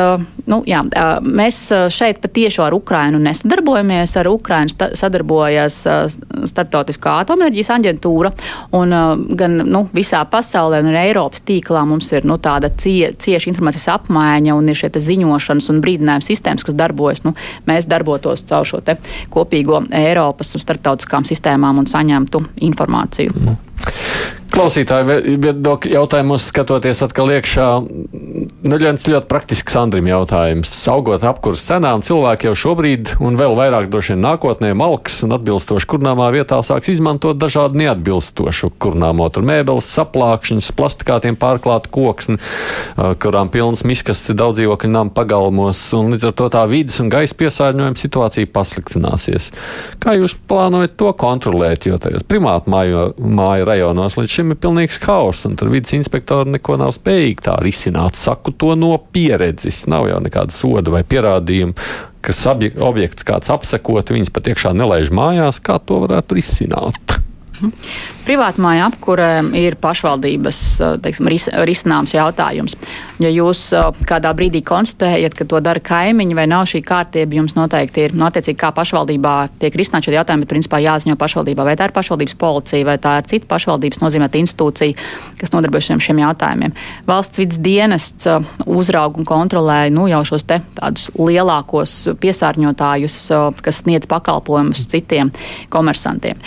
nu, jā, mēs šeit patiešo ar Ukrainu nesadarbojamies. Ar Ukrainu sadarbojas Startautiskā atomenerģijas aģentūra. Un, gan nu, visā pasaulē, arī Eiropas tīklā mums ir nu, tāda cie, cieša informācijas apmaiņa un ir šie ziņošanas un brīdinājuma sistēmas, kas darbojas. Nu, mēs darbotos caur šo kopīgo Eiropas un starptautiskām sistēmām un saņemtu informāciju. Mm. Klausītāji viedokļu jautājumos skatoties atkal iekšā, nu, ļoti praktisks Andrim jautājums. Augot apkurss cenām, cilvēki jau šobrīd un vēl vairāk droši vien nākotnē malks un atbilstoši kurnāmā vietā sāks izmantot dažādu neatbilstošu kurnāmo. Tur mēbeles, saplākšanas, plastikātiem pārklāta koksni, kurām pilns miskas daudz dzīvokļu nama pagalmos, un līdz ar to tā vidas un gaisa piesārņojuma situācija pasliktināsies. Kā jūs plānojat to kontrolēt, jo tajos primātu māju, māju rajonos līdz šim ir pilnīgs haoss, un tur vidas inspektori neko nav spējīgi tā risināt. Saku to no pieredzes. Nav jau nekāda soda vai pierādījuma, kas objekts kāds apsekot, viņas pat iekšā nelaiž mājās, kā to varētu risināt. Privātmāja apkure ir pašvaldības teiksim, ris, risināms jautājums. Ja jūs kādā brīdī konstatējat, ka to dara kaimiņi vai nav šī kārtība, jums noteikti ir, nu, attiecīgi, kā pašvaldībā tiek risināti šie jautājumi, bet principā jāziņo pašvaldībā, vai tā ir pašvaldības policija, vai tā ir cita pašvaldības nozīmēta institūcija, kas nodarbojas ar šiem jautājumiem. Valsts vidas dienests uzrauga un kontrolē nu, jau šos te tādus lielākos piesārņotājus, kas sniedz pakalpojumus citiem komersantiem.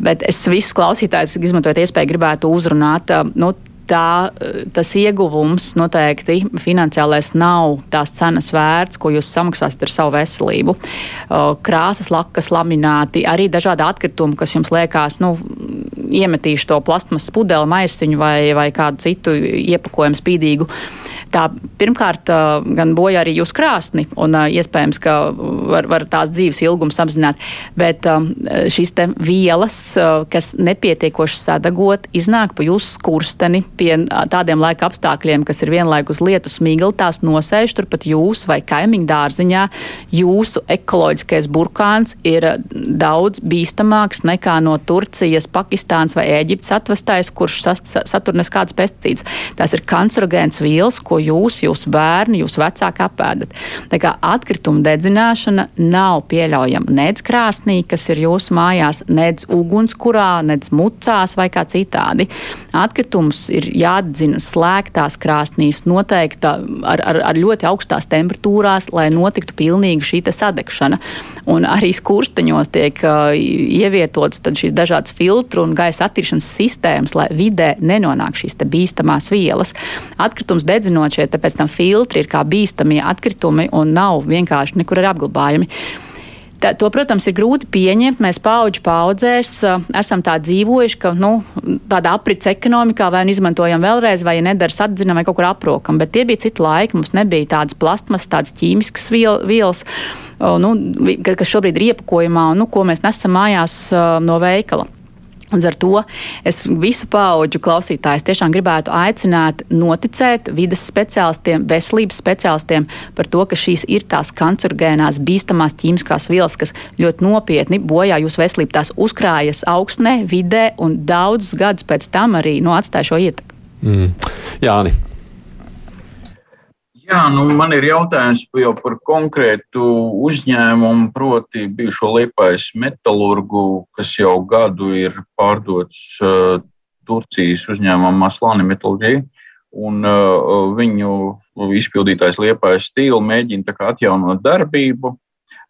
Bet es visus klausītājus, izmantojot iespēju, gribētu uzrunāt. Nu, tā, tas ieguvums noteikti finansiālais nav tās cenas vērts, ko jūs samaksāsiet ar savu veselību. Krāsas, lakas, lamināti, arī dažādi atkritumi, kas jums liekas, nu, iemetīšu to plastmas pudeli, maisiņu vai, vai kādu citu iepakojumu spīdīgu. Tā pirmkārt gan bojā arī jūsu krāsni, un iespējams, ka var, var tās dzīves ilgumu samazināt, bet šīs vielas, kas nepietiekoši sadagot, iznāk pa jūsu skursteni pie tādiem laika apstākļiem, kas ir vienlaikus lietus migli, tās nosēž turpat jūs vai kaimiņu dārziņā. Jūsu ekoloģiskais burkāns ir daudz bīstamāks nekā no Turcijas, Pakistānas vai Ēģiptes atvestais, kurš satur neskādas pesticīdus. Tās ir kancerogēns vielas, ko jūs, jūsu bērni, jūsu vecāki apēdat. Tā kā atkrituma dedzināšana nav pieļaujama nec krāsnī, kas ir jūsu mājās, nec ugunskurā, nec mucās vai kā citādi. Atkritumus ir jāatdzina slēgtās krāsnīs, noteikti ar, ar, ar ļoti augstās temperatūrās, lai notiktu pilnīga šī sadegšana. Un arī skursteņos tiek uh, ievietotas šīs dažādas filtru un gaisa attīrīšanas sistēmas, lai vidē nenonāk šīs bīstamās vielas. Atkritums dedzinot šie pēc tam filtri ir kā bīstamie atkritumi un nav vienkārši nekur arī apglabājami. Tā, to, protams, ir grūti pieņemt. Mēs paudžu paudzēs esam tā dzīvojuši, ka nu, tādā aprits ekonomikā vai nu izmantojam vēlreiz, vai ja nedara atzinam, vai kaut kur aprokam. Bet tie bija citi laiki. Mums nebija tādas plastmasas, tādas ķīmiskas vielas, nu, kas šobrīd ir iepakojumā un nu, ko mēs nesam mājās no veikala. Līdz ar to es visu pauģu klausītājus tiešām gribētu aicināt noticēt vidas speciālistiem, veselības speciālistiem par to, ka šīs ir tās kancerogēnās, bīstamās ķīmiskās vielas, kas ļoti nopietni bojā jūsu veselību. Tās uzkrājas augstnē, vidē un daudzus gadus pēc tam arī no nu, atstāja šo ietekmi. Mm. Jāni. Jā, nu man ir jautājums jau par konkrētu uzņēmumu, proti, bijušo Liepājas metālurgu, kas jau gadu ir pārdots uh, Turcijas uzņēmumam Maslāni Metalģija. Un uh, viņu izpildītājs Liepājas stila mēģina atjaunot darbību.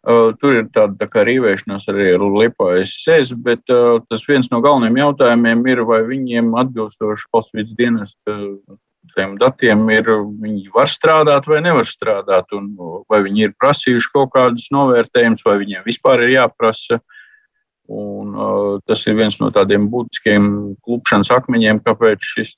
Uh, tur ir tāda tā kā rīvēšanās arī ar Liepājas sēzi, bet uh, tas viens no galvenajiem jautājumiem ir, vai viņiem atbilstoši valsts vidas dienesta tiem datiem ir, viņi var strādāt vai nevar strādāt, un vai viņi ir prasījuši kaut kādus novērtējumus, vai viņiem vispār ir jāprasa. Un, uh, tas ir viens no tādiem būtiskiem klupšanas akmeņiem, kāpēc šis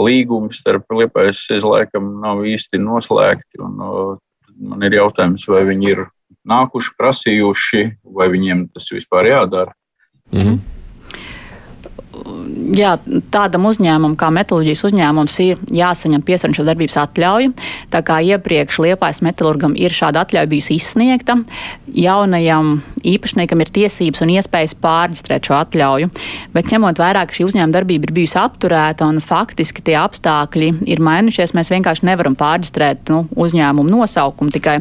līgums starp Liepājas laikam nav īsti noslēgti. Un, uh, man ir jautājums, vai viņi ir nākuši, prasījuši, vai viņiem tas vispār jādara. Mm -hmm jā, tādam uzņēmumam kā metālurģijas uzņēmums ir jāsaņem piesārņošanas darbības atļauja. Tā kā iepriekš Liepājas metālurgam ir šāda atļauja bijusi izsniegta, jaunajam īpašniekam ir tiesības un iespējas pārģistrēt šo atļauju. Bet ņemot vērā, ka šī uzņēmuma darbība ir bijusi apturēta un faktiski tie apstākļi ir mainījušies, mēs vienkārši nevaram pārģistrēt nu, uzņēmumu nosaukumu tikai.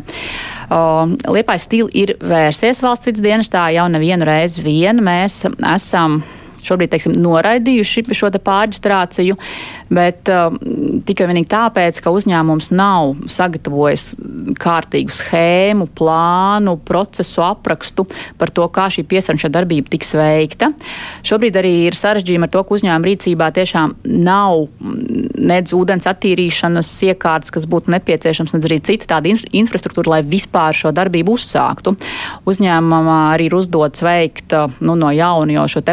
Liepājas stila ir vērsies valsts vidas dienestā jau nevienu reizi vien. Mēs esam šobrīd teiksim, noraidījuši šo pārģistrāciju, bet uh, tikai vienīgi tāpēc, ka uzņēmums nav sagatavojis kārtīgu schēmu, plānu, procesu aprakstu par to, kā šī piesārņošana darbība tiks veikta. Šobrīd arī ir sarežģījumi ar to, ka uzņēmuma rīcībā tiešām nav nedz ūdens attīrīšanas iekārtas, kas būtu nepieciešams, nedz arī cita tāda infrastruktūra, lai vispār šo darbību uzsāktu. Uzņēmumam arī ir uzdots veikt nu, no jauna jau šo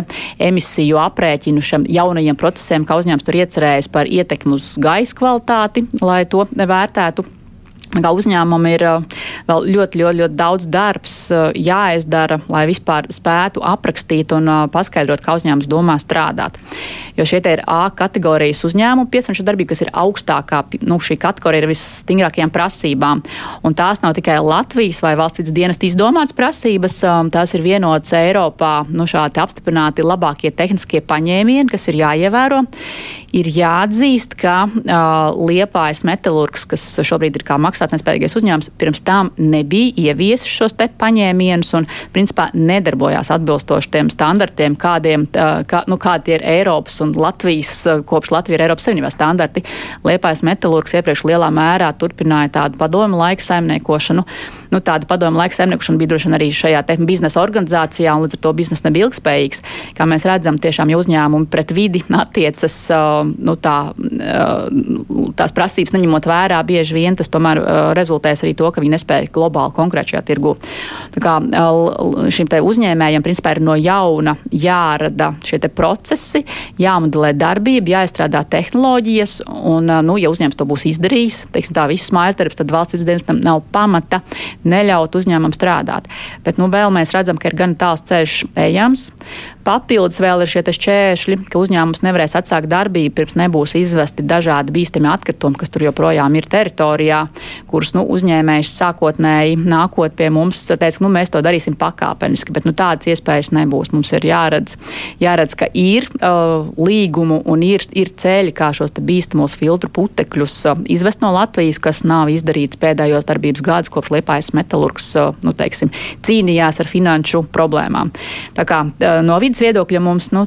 emisiju aprēķinu šiem jaunajiem procesiem, kā uzņēmums tur iecerējis par ietekmi uz gaisa kvalitāti, lai to vērtētu Kā uzņēmumam ir vēl ļoti, ļoti, ļoti daudz darbs jāizdara, lai vispār spētu aprakstīt un paskaidrot, kā uzņēmums domā strādāt. Jo šie ir A kategorijas uzņēmumu piesārņošanas darbība, kas ir augstākā, nu, šī kategorija ir visstingrākajām prasībām. Un tās nav tikai Latvijas vai valsts vidas dienas izdomātas prasības, tās ir vienotas Eiropā, nu, šādi apstiprināti labākie tehniskie paņēmieni, kas ir jāievēro ir jāatzīst, ka uh, Liepājas metālurgs, kas šobrīd ir kā maksātnespējīgais uzņēmums, pirms tam nebija ieviesis šos te paņēmienus un principā nedarbojās atbilstoši tiem standartiem, kādiem, uh, kā, nu, kādi ir Eiropas un Latvijas, uh, kopš Latvija ir Eiropas Savienībā standarti. Liepājas metālurgs iepriekš lielā mērā turpināja tādu padomu laika saimniekošanu. Nu, tāda padomu laika saimniekošana bija droši vien arī šajā biznesa organizācijā, un līdz ar to biznesa nebija ilgspējīgs. Kā mēs redzam, tiešām ja uzņēmumi pret vidi attiecas nu, tā, tās prasības neņemot vērā, bieži vien tas tomēr rezultēs arī to, ka viņi nespēja globāli konkrēt šajā tirgu. Tā kā šim te uzņēmējam principā ir no jauna jārada šie te procesi, jāmodelē darbība, jāizstrādā tehnoloģijas, un, nu, ja uzņēmums to būs izdarījis, teiksim tā, visas mājas darbs, tad valsts vidas nav pamata neļaut uzņēmumam strādāt. Bet, nu, vēl mēs redzam, ka ir gan tāls ceļš ejams. Papildus vēl ir šie šķēršļi, ka uzņēmums nevarēs atsākt darbību, pirms nebūs izvesti dažādi bīstami atkritumi, kas tur joprojām ir teritorijā, kurus nu, uzņēmējs sākotnēji nākot pie mums teica, nu, mēs to darīsim pakāpeniski, bet nu, tādas iespējas nebūs. Mums ir jāredz, jāredz ka ir uh, līgumu un ir, ir ceļi, kā šos bīstamos filtru putekļus uh, izvest no Latvijas, kas nav izdarīts pēdējos darbības gadus, kopš Liepājas metālurgs uh, nu, teiksim, cīnījās ar finanšu problēmām. Tā kā uh, no vidas viedokļa mums nu,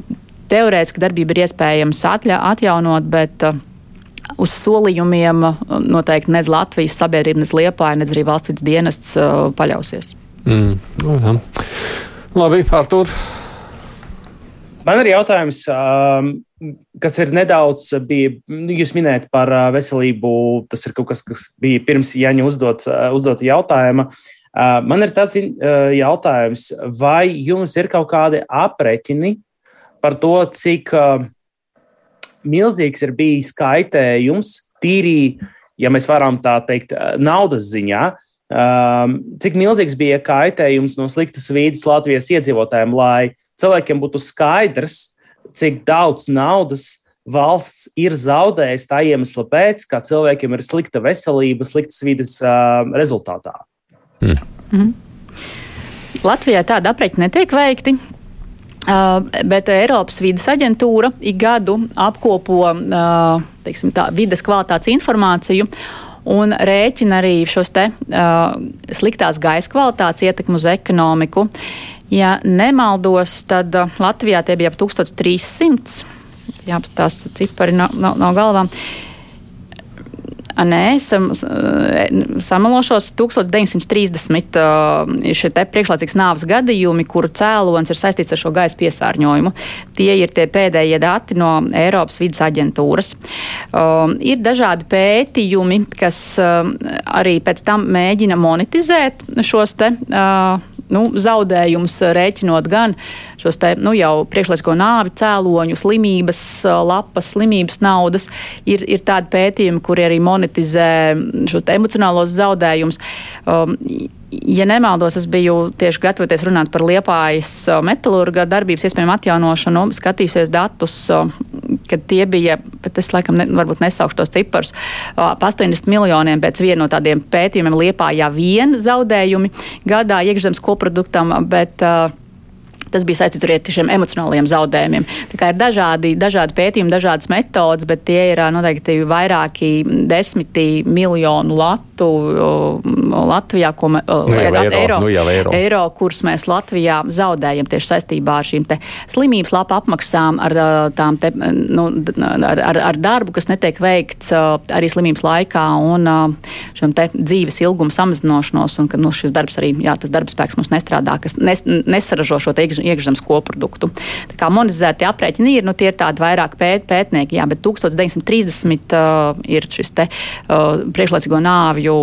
teorētiski darbība ir iespējams atļa, atjaunot, bet uh, uz solījumiem uh, noteikti nedz Latvijas sabiedrība, nedz Liepāja, nedz arī valsts vidas dienests uh, paļausies. Mm, no, jā. Labi, Artur. Man ir jautājums, um, kas ir nedaudz, bija, nu, jūs minējat par uh, veselību, tas ir kaut kas, kas bija pirms Jaņa uzdot, uh, uzdot jautājuma. Uh, man ir tāds jautājums, vai jums ir kaut kādi aprēķini par to, cik milzīgs ir bijis kaitējums tīri, ja mēs varam tā teikt, naudas ziņā. Cik milzīgs bija kaitējums no sliktas vīdes Latvijas iedzīvotājiem, lai cilvēkiem būtu skaidrs, cik daudz naudas valsts ir zaudējusi tā iemesla pēc, ka cilvēkiem ir slikta veselība, sliktas vidas rezultātā. Mm. Mm. Latvijā tāda aprēķina netiek veikti. Uh, bet Eiropas vidas aģentūra ik gadu apkopo uh, teiksim, tā, vides kvalitātes informāciju. un rēķina arī šos te uh, sliktās gaisa kvalitātes ietekmu uz ekonomiku. Ja nemaldos, tad uh, Latvijā tie bija ap 1300. Jāapstāsta cipari nav, nav, nav galvā. Uh, Nē, sam, samalošos 1930 šie priekšlaicīgs nāves gadījumi, kuru cēlonis ir saistīts ar šo gaisa piesārņojumu. Tie ir tie pēdējie dati no Eiropas vidas aģentūras. Um, ir dažādi pētījumi, kas arī pēc tam mēģina monetizēt šos te. Nu, zaudējumus rēķinot gan šos te, nu, jau priekšlaicīgo nāvi, cēloņu, slimības, lapas, slimības naudas. Ir, ir tādi pētījumi, kuri arī monetizē šos emocionālos zaudējumus. Um, ja nemaldos, es biju tieši gatavoties runāt par liepājas metālurga darbības iespējamu atjaunošanu, skatījusies datus, kad tie bija, bet es laikam ne, varbūt nesaukšu tos ciparus, ap 80 miljoniem pēc viena no tādiem pētījumiem liepājā vien zaudējumi gadā iekšzemes koproduktam, bet tas bija saistīts arī ar šiem emocionāliem zaudējumiem. Tā kā ir dažādi, dažādi pētījumi, dažādas metodas, bet tie ir noteikti vairāki desmiti miljonu latu Latvijā, ko mēs nu, eiro, nu, eiro. eiro, kurus mēs Latvijā zaudējam tieši saistībā ar šīm slimības lapu apmaksām, ar, tām te, nu, ar, ar, ar darbu, kas netiek veikts arī slimības laikā un šim te dzīves ilgumu samazināšanos, un ka nu, šis darbs arī, jā, tas darbspēks mums nestrādā, kas nes, nesaražo šo te iekšzemes koproduktu. Tā kā monetizēti aprēķini ir, nu, tie ir tādi vairāk pēt, pētnieki, jā, bet 1930 uh, ir šis te uh, priekšlaicīgo nāvju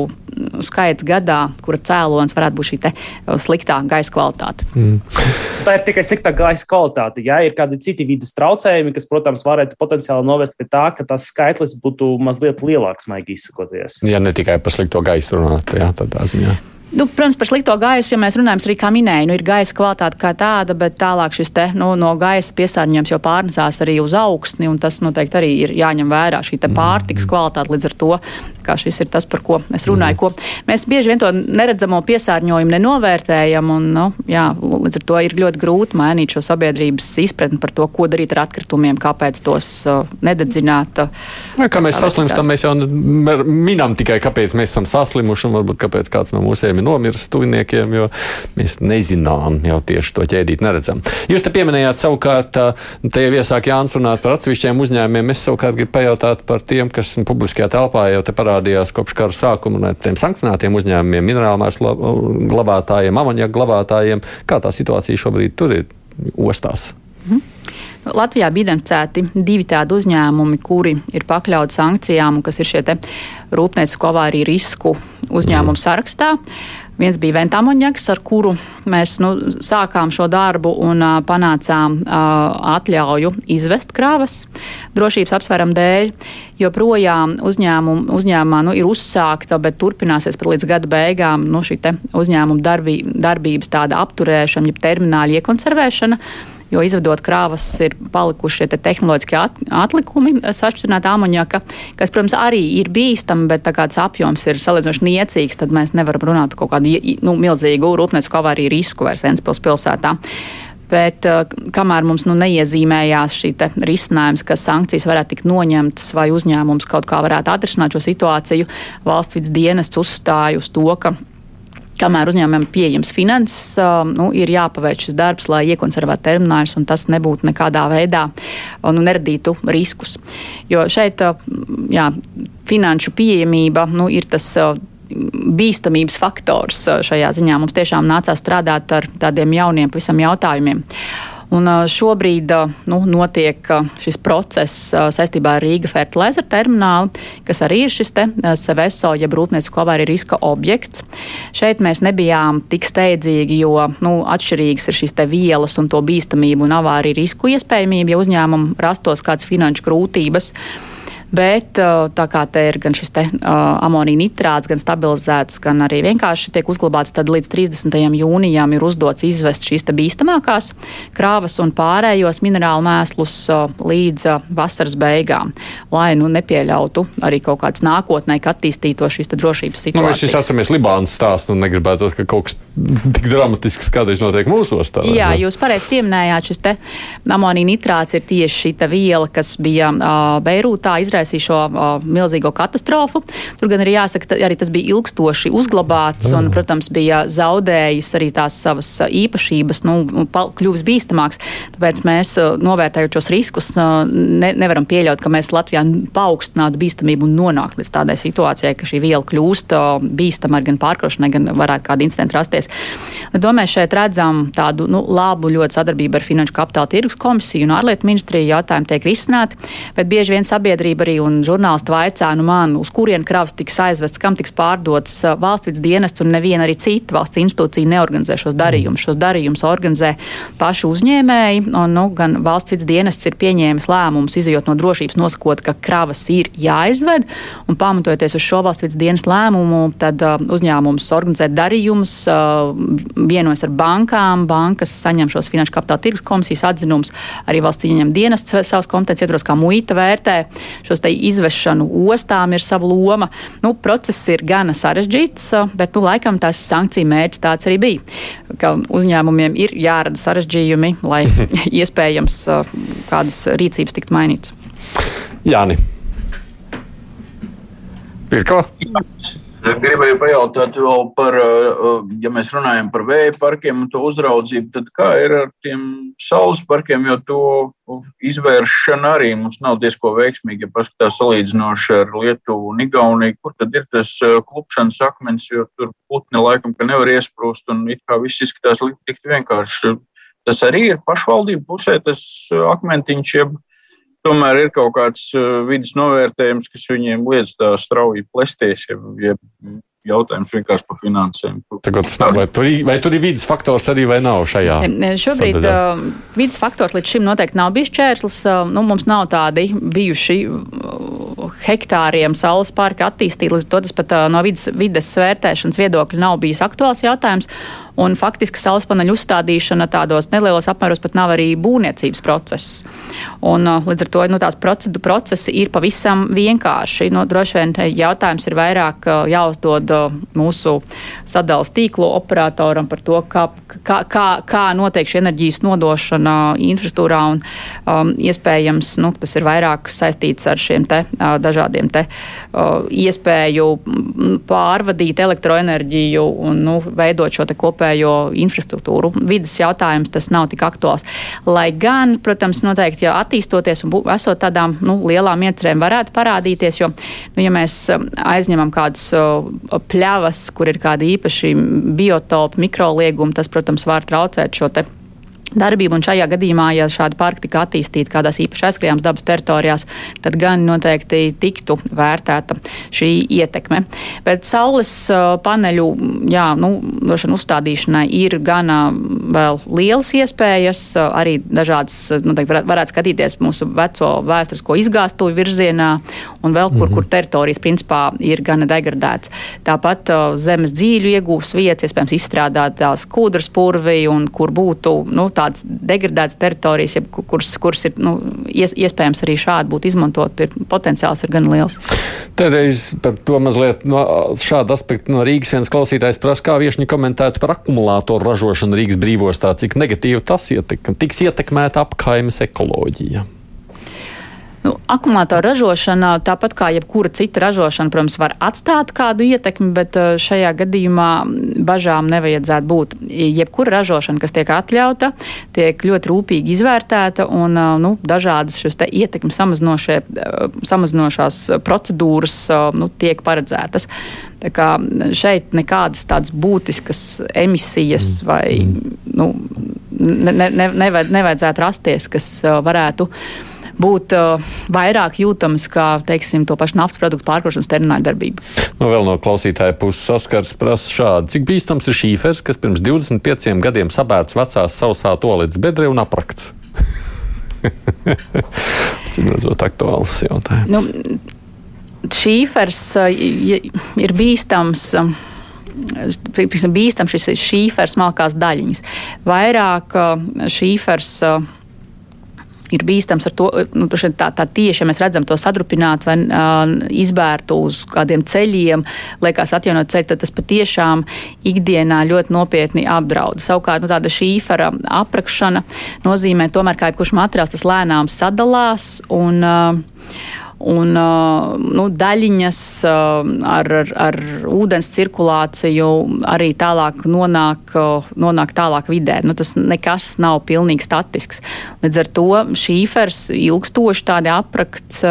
skaits gadā, kura cēlonis varētu būt šī te, uh, sliktā gaisa kvalitāte. Mm. Tā ir tikai sliktā gaisa kvalitāte. Ja ir kādi citi vidas traucējumi, kas, protams, varētu potenciāli novest pie tā, ka tas skaitlis būtu mazliet lielāks, maigi izsakoties. Ja ne tikai par slikto gaisu runāt, jā, tādā ziņā. Nu, protams, par slikto gaisu, ja mēs runājam, arī kā minēju, nu, ir gaisa kvalitāte kā tāda, bet tālāk šis te, nu, no gaisa piesārņojums jau pārnesās arī uz augstni, un tas noteikti arī ir jāņem vērā šī pārtikas mm. kvalitāte. Līdz ar to šis ir tas, par ko es runāju. Ko mēs bieži vien to neredzamo piesārņojumu nenovērtējam, un nu, jā, līdz ar to ir ļoti grūti mainīt šo sabiedrības izpratni par to, ko darīt ar atkritumiem, kāpēc tos uh, nededzināt. Ja, kā mēs saslimstam, mēs jau minam tikai, kāpēc mēs esam saslimuši, un varbūt kāpēc kāds no mūsiem ir nomiris tuviniekiem, jo mēs nezinām, jau tieši to ķēdīt neredzam. Jūs te pieminējāt savukārt, te jau iesāk Jānis runāt par atsevišķiem uzņēmumiem. Es savukārt gribu pajautāt par tiem, kas publiskajā telpā jau te parādījās kopš kara sākuma, un tiem sankcionētiem uzņēmumiem, minerālmēs glabātājiem, amoniaku glabātājiem. Kā tā situācija šobrīd tur ir ostās? Mhm. Latvijā bija identificēti divi tādi uzņēmumi, kuri ir pakļauti sankcijām un kas ir šie rūpniecisko avāriju risku uzņēmumu mm. sarakstā. Viens bija Ventamoņģis, ar kuru mēs nu, sākām šo darbu un uh, panācām uh, atļauju izvest krāvas drošības apsvērumu dēļ. Joprojām uzņēmum, uzņēmumā nu, ir uzsākta, bet turpināsies pat līdz gada beigām nu, šī uzņēmuma darbī, darbības tāda apturēšana, jeb termināla iekonservēšana jo izvedot krāvas ir palikuši šie te tehnoloģiskie atlikumi sašķirināta amoniaka, kas, protams, arī ir bīstami, bet tā kā tas apjoms ir salīdzinoši niecīgs, tad mēs nevaram runāt par kaut kādu nu, milzīgu rūpniecisku avāriju risku vairs Ventspils pilsētā. Bet uh, kamēr mums nu, neiezīmējās šī risinājums, ka sankcijas varētu tikt noņemtas vai uzņēmums kaut kā varētu atrisināt šo situāciju, valsts vidas dienests uzstāja uz to, ka kamēr uzņēmumam ir pieejams finanses, nu, ir jāpaveic šis darbs, lai iekonservētu termināļus, un tas nebūtu nekādā veidā nu, neradītu riskus. Jo šeit jā, finanšu pieejamība nu, ir tas bīstamības faktors šajā ziņā. Mums tiešām nācās strādāt ar tādiem jauniem, pavisam jautājumiem. Un šobrīd nu, notiek šis process saistībā ar Rīga fertilizer terminālu, kas arī ir šis te SVSO, jeb rūpniecisko avāriju riska objekts. Šeit mēs nebijām tik steidzīgi, jo nu, atšķirīgas ir šīs vielas un to bīstamību un avāriju risku iespējamību, ja uzņēmumam rastos kādas finanšu grūtības. Bet tā kā te ir gan šis te, uh, amonija nitrāts, gan stabilizēts, gan arī vienkārši tiek uzglabāts, tad līdz 30. jūnijam ir uzdots izvest šīs bīstamākās krāvas un pārējos minerālu mēslus uh, līdz uh, vasaras beigām, lai nu, nepieļautu arī kaut kāds nākotnē, ka attīstīto šīs drošības situācijas. Nu, mēs visi atceramies Libānas stāstu un negribētu, ka kaut kas tik dramatisks kādreiz notiek mūsos. Tā, Jā, ne? jūs pareizi pieminējāt, šis amonija nitrāts ir tieši šī viela, kas bija uh, Beirūtā izraisīta izraisīja šo uh, milzīgo katastrofu. Tur gan arī jāsaka, arī tas bija ilgstoši uzglabāts un, protams, bija zaudējis arī tās savas īpašības, nu, kļuvis bīstamāks. Tāpēc mēs, novērtējot šos riskus, ne, nevaram pieļaut, ka mēs Latvijā paaugstinātu bīstamību un nonāktu līdz tādai situācijai, ka šī viela kļūst bīstama gan pārkrošanai, gan varētu kādi incidenti rasties. To mēs šeit redzam tādu nu, labu ļoti sadarbību ar Finanšu kapitāla tirgus komisiju un ārlietu ministriju. Jautājumi tiek risināti, bet bieži vien sabiedrība arī un žurnālisti vaicā nu man, uz kurien kravas tiks aizvests, kam tiks pārdots valsts vidas dienests un neviena arī cita valsts institūcija neorganizē šos darījumus. Šos darījumus organizē paši uzņēmēji, un nu, gan valsts vidas dienests ir pieņēmis lēmumus, izjot no drošības, nosakot, ka kravas ir jāizved, un pamatojoties uz šo valsts vidas dienas lēmumu, tad uh, uzņēmums organizē darījumus, uh, vienojas ar bankām, bankas saņem šos finanšu kapitāla tirgus komisijas atzinumus, arī valsts ieņem dienests savas kompetences ietvaros, kā muita vērtē šos te izvešanu ostām ir sava loma. Nu, process ir gana sarežģīts, bet nu, laikam tās sankciju mērķis tāds arī bija, ka uzņēmumiem ir jārada sarežģījumi, lai <laughs> iespējams kādas rīcības tiktu mainītas. Jāni. Pirko? Gribēju pajautāt vēl par, uh, ja mēs runājam par vēja parkiem un to uzraudzību, tad kā ir ar tiem saules parkiem, jo to izvēršana arī mums nav diezko veiksmīga, ja paskatās salīdzinoši ar Lietuvu un Igauniju, kur tad ir tas uh, klupšanas akmens, jo tur putni laikam, ka nevar iesprūst un it kā viss izskatās tik vienkārši. Tas arī ir pašvaldību pusē, tas uh, akmentiņš, jeb tomēr ir kaut kāds uh, vidas novērtējums, kas viņiem liedz tā strauji plesties, ja, ja jautājums vienkārši par finansēm. Nav, vai, tur, vai tur ir vidas faktors arī vai nav šajā? Šobrīd uh, vidas faktors līdz šim noteikti nav bijis čērslis. Uh, nu, mums nav tādi bijuši uh, hektāriem saules parka attīstīti, līdz ar to tas pat uh, no vidas, vidas svērtēšanas viedokļa nav bijis aktuāls jautājums. Un faktiski saules paneļu uzstādīšana tādos nelielos apmēros pat nav arī būvniecības process. Un, līdz ar to nu, tās procesi ir pavisam vienkārši. Nu, droši vien jautājums ir vairāk jāuzdod mūsu sadales tīklu operatoram par to, kā, kā, kā, kā notiek šī enerģijas nodošana infrastruktūrā. Un, um, iespējams, nu, tas ir vairāk saistīts ar šiem te, uh, dažādiem te, uh, iespēju pārvadīt elektroenerģiju un nu, veidot šo kopēju kopējo infrastruktūru. Vides jautājums tas nav tik aktuāls. Lai gan, protams, noteikti, ja attīstoties un esot tādām nu, lielām iecerēm, varētu parādīties, jo, nu, ja mēs um, aizņemam kādas pļavas, kur ir kādi īpaši biotopi, mikroliegumi, tas, protams, var traucēt šo te darbību. Un šajā gadījumā, ja šāda parka tika attīstīta kādās īpaši aizskrējāmas dabas teritorijās, tad gan noteikti tiktu vērtēta šī ietekme. Bet saules uh, paneļu jā, nu, uzstādīšanai ir gana vēl lielas iespējas. Uh, arī dažādas, uh, noteikti varētu skatīties mūsu veco vēsturisko izgāstuvi virzienā un vēl kur, mm -hmm. kur teritorijas principā ir gana degradēts. Tāpat zemes dzīļu iegūs vietas, iespējams, izstrādātās kūdras purvi un kur būtu nu, tādas degradētas teritorijas, ja, kuras, kuras ir nu, iespējams arī šādi būt izmantot, ir potenciāls ir gan liels. Tādreiz par to mazliet no šāda aspekta no Rīgas viens klausītājs prasa, kā viešņi komentētu par akumulātoru ražošanu Rīgas brīvostā, cik negatīvi tas ietekmē, tiks ietekmēta apkaimes ekoloģija. Nu, akumulātoru ražošana, tāpat kā jebkura cita ražošana, protams, var atstāt kādu ietekmi, bet uh, šajā gadījumā bažām nevajadzētu būt. Jebkura ražošana, kas tiek atļauta, tiek ļoti rūpīgi izvērtēta un uh, nu, dažādas šīs ietekmi uh, samazinošās procedūras nu, tiek paredzētas. Tā kā šeit nekādas tādas būtiskas emisijas mm. vai nu, ne, ne, nevajadzētu rasties, kas varētu būt uh, vairāk jūtams kā teiksim, to pašu naftas produktu pārkrošanas termināla darbība. Nu, vēl no klausītāja puses saskars prasa šādi. Cik bīstams ir šīfers, kas pirms 25 gadiem sabērts vecās sausā tolīdz bedre un aprakts? <laughs> Cik redzot aktuāls jautājums. Nu, šīfers uh, ir bīstams. Uh, bīstams šis šīfers malkās daļiņas. Vairāk uh, šīfers ir bīstams ar to, nu, tā, tā tieši, ja mēs redzam to sadrupināt vai uh, izbērtu uz kādiem ceļiem, liekas atjaunot ceļu, tad tas patiešām ikdienā ļoti nopietni apdraud. Savukārt, nu, tāda šīfera aprakšana nozīmē tomēr, ka jebkurš materiāls tas lēnām sadalās un uh, un nu, daļiņas ar, ar, ar ūdens cirkulāciju arī tālāk nonāk, nonāk tālāk vidē. Nu, tas nekas nav pilnīgi statisks. Līdz ar to šīfers ilgstoši tādi aprakts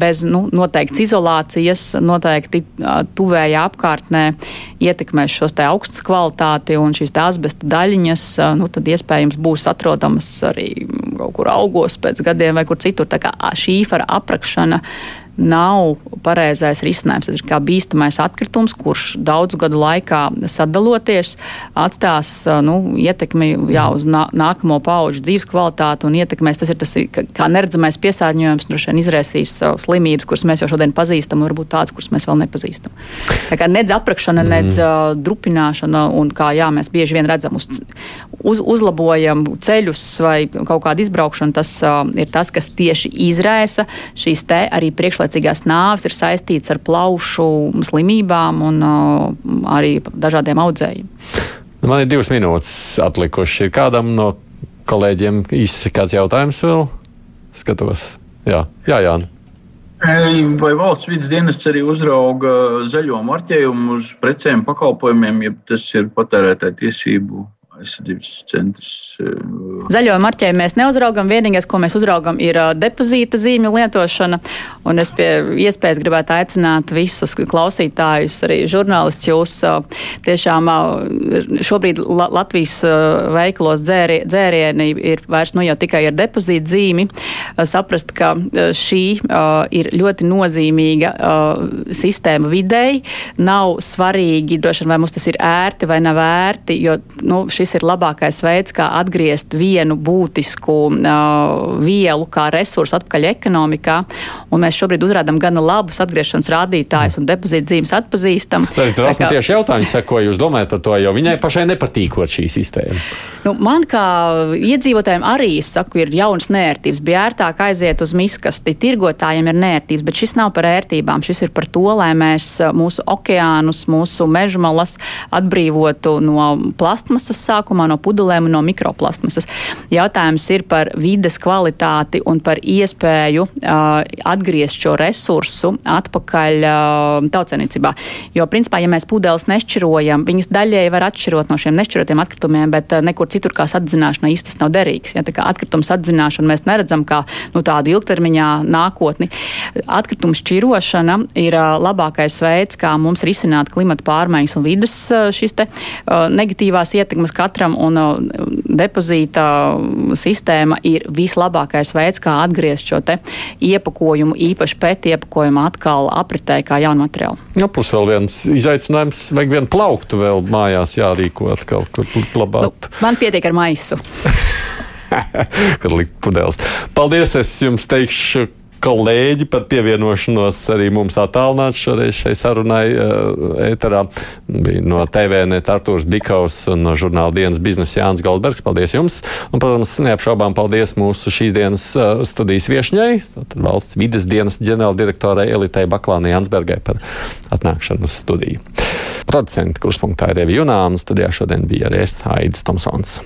bez nu, noteikts izolācijas, noteikti tuvējā apkārtnē ietekmēs šos te augstas kvalitāti un šīs asbesta daļiņas, nu, tad iespējams būs atrodamas arī kaut kur augos pēc gadiem vai kur citur. Tā kā šīfera aprakšana nav pareizais risinājums. Tas ir kā bīstamais atkritums, kurš daudzu gadu laikā sadaloties atstās nu, ietekmi jā, uz nā, nākamo pauģu dzīves kvalitāti un ietekmēs. Tas ir tas, kā neredzamais piesārņojums, droši vien izraisīs slimības, kuras mēs jau šodien pazīstam, un varbūt tādas, kuras mēs vēl nepazīstam. Tā kā nedz aprakšana, mm. nedz uh, drupināšana, un kā jā, mēs bieži vien redzam uz, uz, uzlabojam ceļus vai kaut kādu izbraukšanu, tas uh, ir tas, kas tieši izraisa šīs te arī priekšlaicības garlaicīgās nāves ir saistīts ar plaušu slimībām un uh, arī dažādiem audzējiem. Nu, man ir divas minūtes atlikušas. Ir kādam no kolēģiem īsi kāds jautājums vēl? Skatos. Jā, jā, jā. Vai valsts vidas dienests arī uzrauga zaļo marķējumu uz precēm, pakalpojumiem, ja tas ir patērētāju tiesību aizsardzības centrs. Eh, Zaļo marķējumu mēs neuzraugam. Vienīgais, ko mēs uzraugam, ir eh, depozīta zīmju lietošana. Un es pie iespējas gribētu aicināt visus klausītājus, arī žurnālistus. Jūs eh, tiešām šobrīd Latvijas veikalos dzēri, dzērieni ir vairs nu jau tikai ar depozīta zīmi. Saprast, ka šī ir ļoti nozīmīga sistēma videi. Nav svarīgi, droši vien, vai mums tas ir ērti vai nav ērti, jo nu, šis šis ir labākais veids, kā atgriezt vienu būtisku uh, vielu, kā resursu atpakaļ ekonomikā. Un mēs šobrīd uzrādām gana labus atgriešanas rādītājus un depozītu zīmes atpazīstam. Tas ir tieši jautājums, ko jūs domājat par to, jo viņai pašai nepatīkot šī sistēma. Nu, man kā iedzīvotājiem arī, es saku, ir jaunas nērtības. Bija ērtāk aiziet uz miskasti. Tirgotājiem ir nērtības, bet šis nav par ērtībām. Šis ir par to, lai mēs mūsu okeānus, mūsu mežmalas atbrīvotu no plastmasas sākumā no pudelēm un no mikroplasmasas. Jautājums ir par vides kvalitāti un par iespēju uh, atgriezt šo resursu atpakaļ uh, tautsēmniecībā. Jo, principā, ja mēs pudeles nešķirojam, viņas daļēji var atšķirot no šiem nešķirotiem atkritumiem, bet uh, nekur citur kā atzināšana tas nav derīgs. Ja, atkritums atzināšana mēs neredzam kā nu, tādu ilgtermiņā nākotni. Atkritumu šķirošana ir uh, labākais veids, kā mums risināt klimata pārmaiņas un vidas uh, šīs te, uh, negatīvās ietekmes, kā katram, un uh, depozīta sistēma ir vislabākais veids, kā atgriezt šo iepakojumu, īpaši pēc iepakojumu atkal apritē kā jaunu materiālu. Jā, plus vēl viens izaicinājums, vajag vienu plauktu vēl mājās jārīko atkal, kur glabāt. Nu, man pietiek ar maisu. <laughs> Kad likt pudeles. Paldies, es jums teikšu kolēģi par pievienošanos arī mums attālināt šoreiz šai sarunai ēterā. Bija no TVNet Artūrs Bikaus un no žurnāla dienas biznesa Jānis Goldbergs. Paldies jums! Un, protams, neapšaubām paldies mūsu šīs dienas studijas viešņai, valsts vides dienas ģenerāldirektorai Elitei Baklānai Jansbergai par atnākšanu uz studiju. Producenti kurspunktā ir Evi Junāms, studijā šodien bija arī es Aidis Tomsons.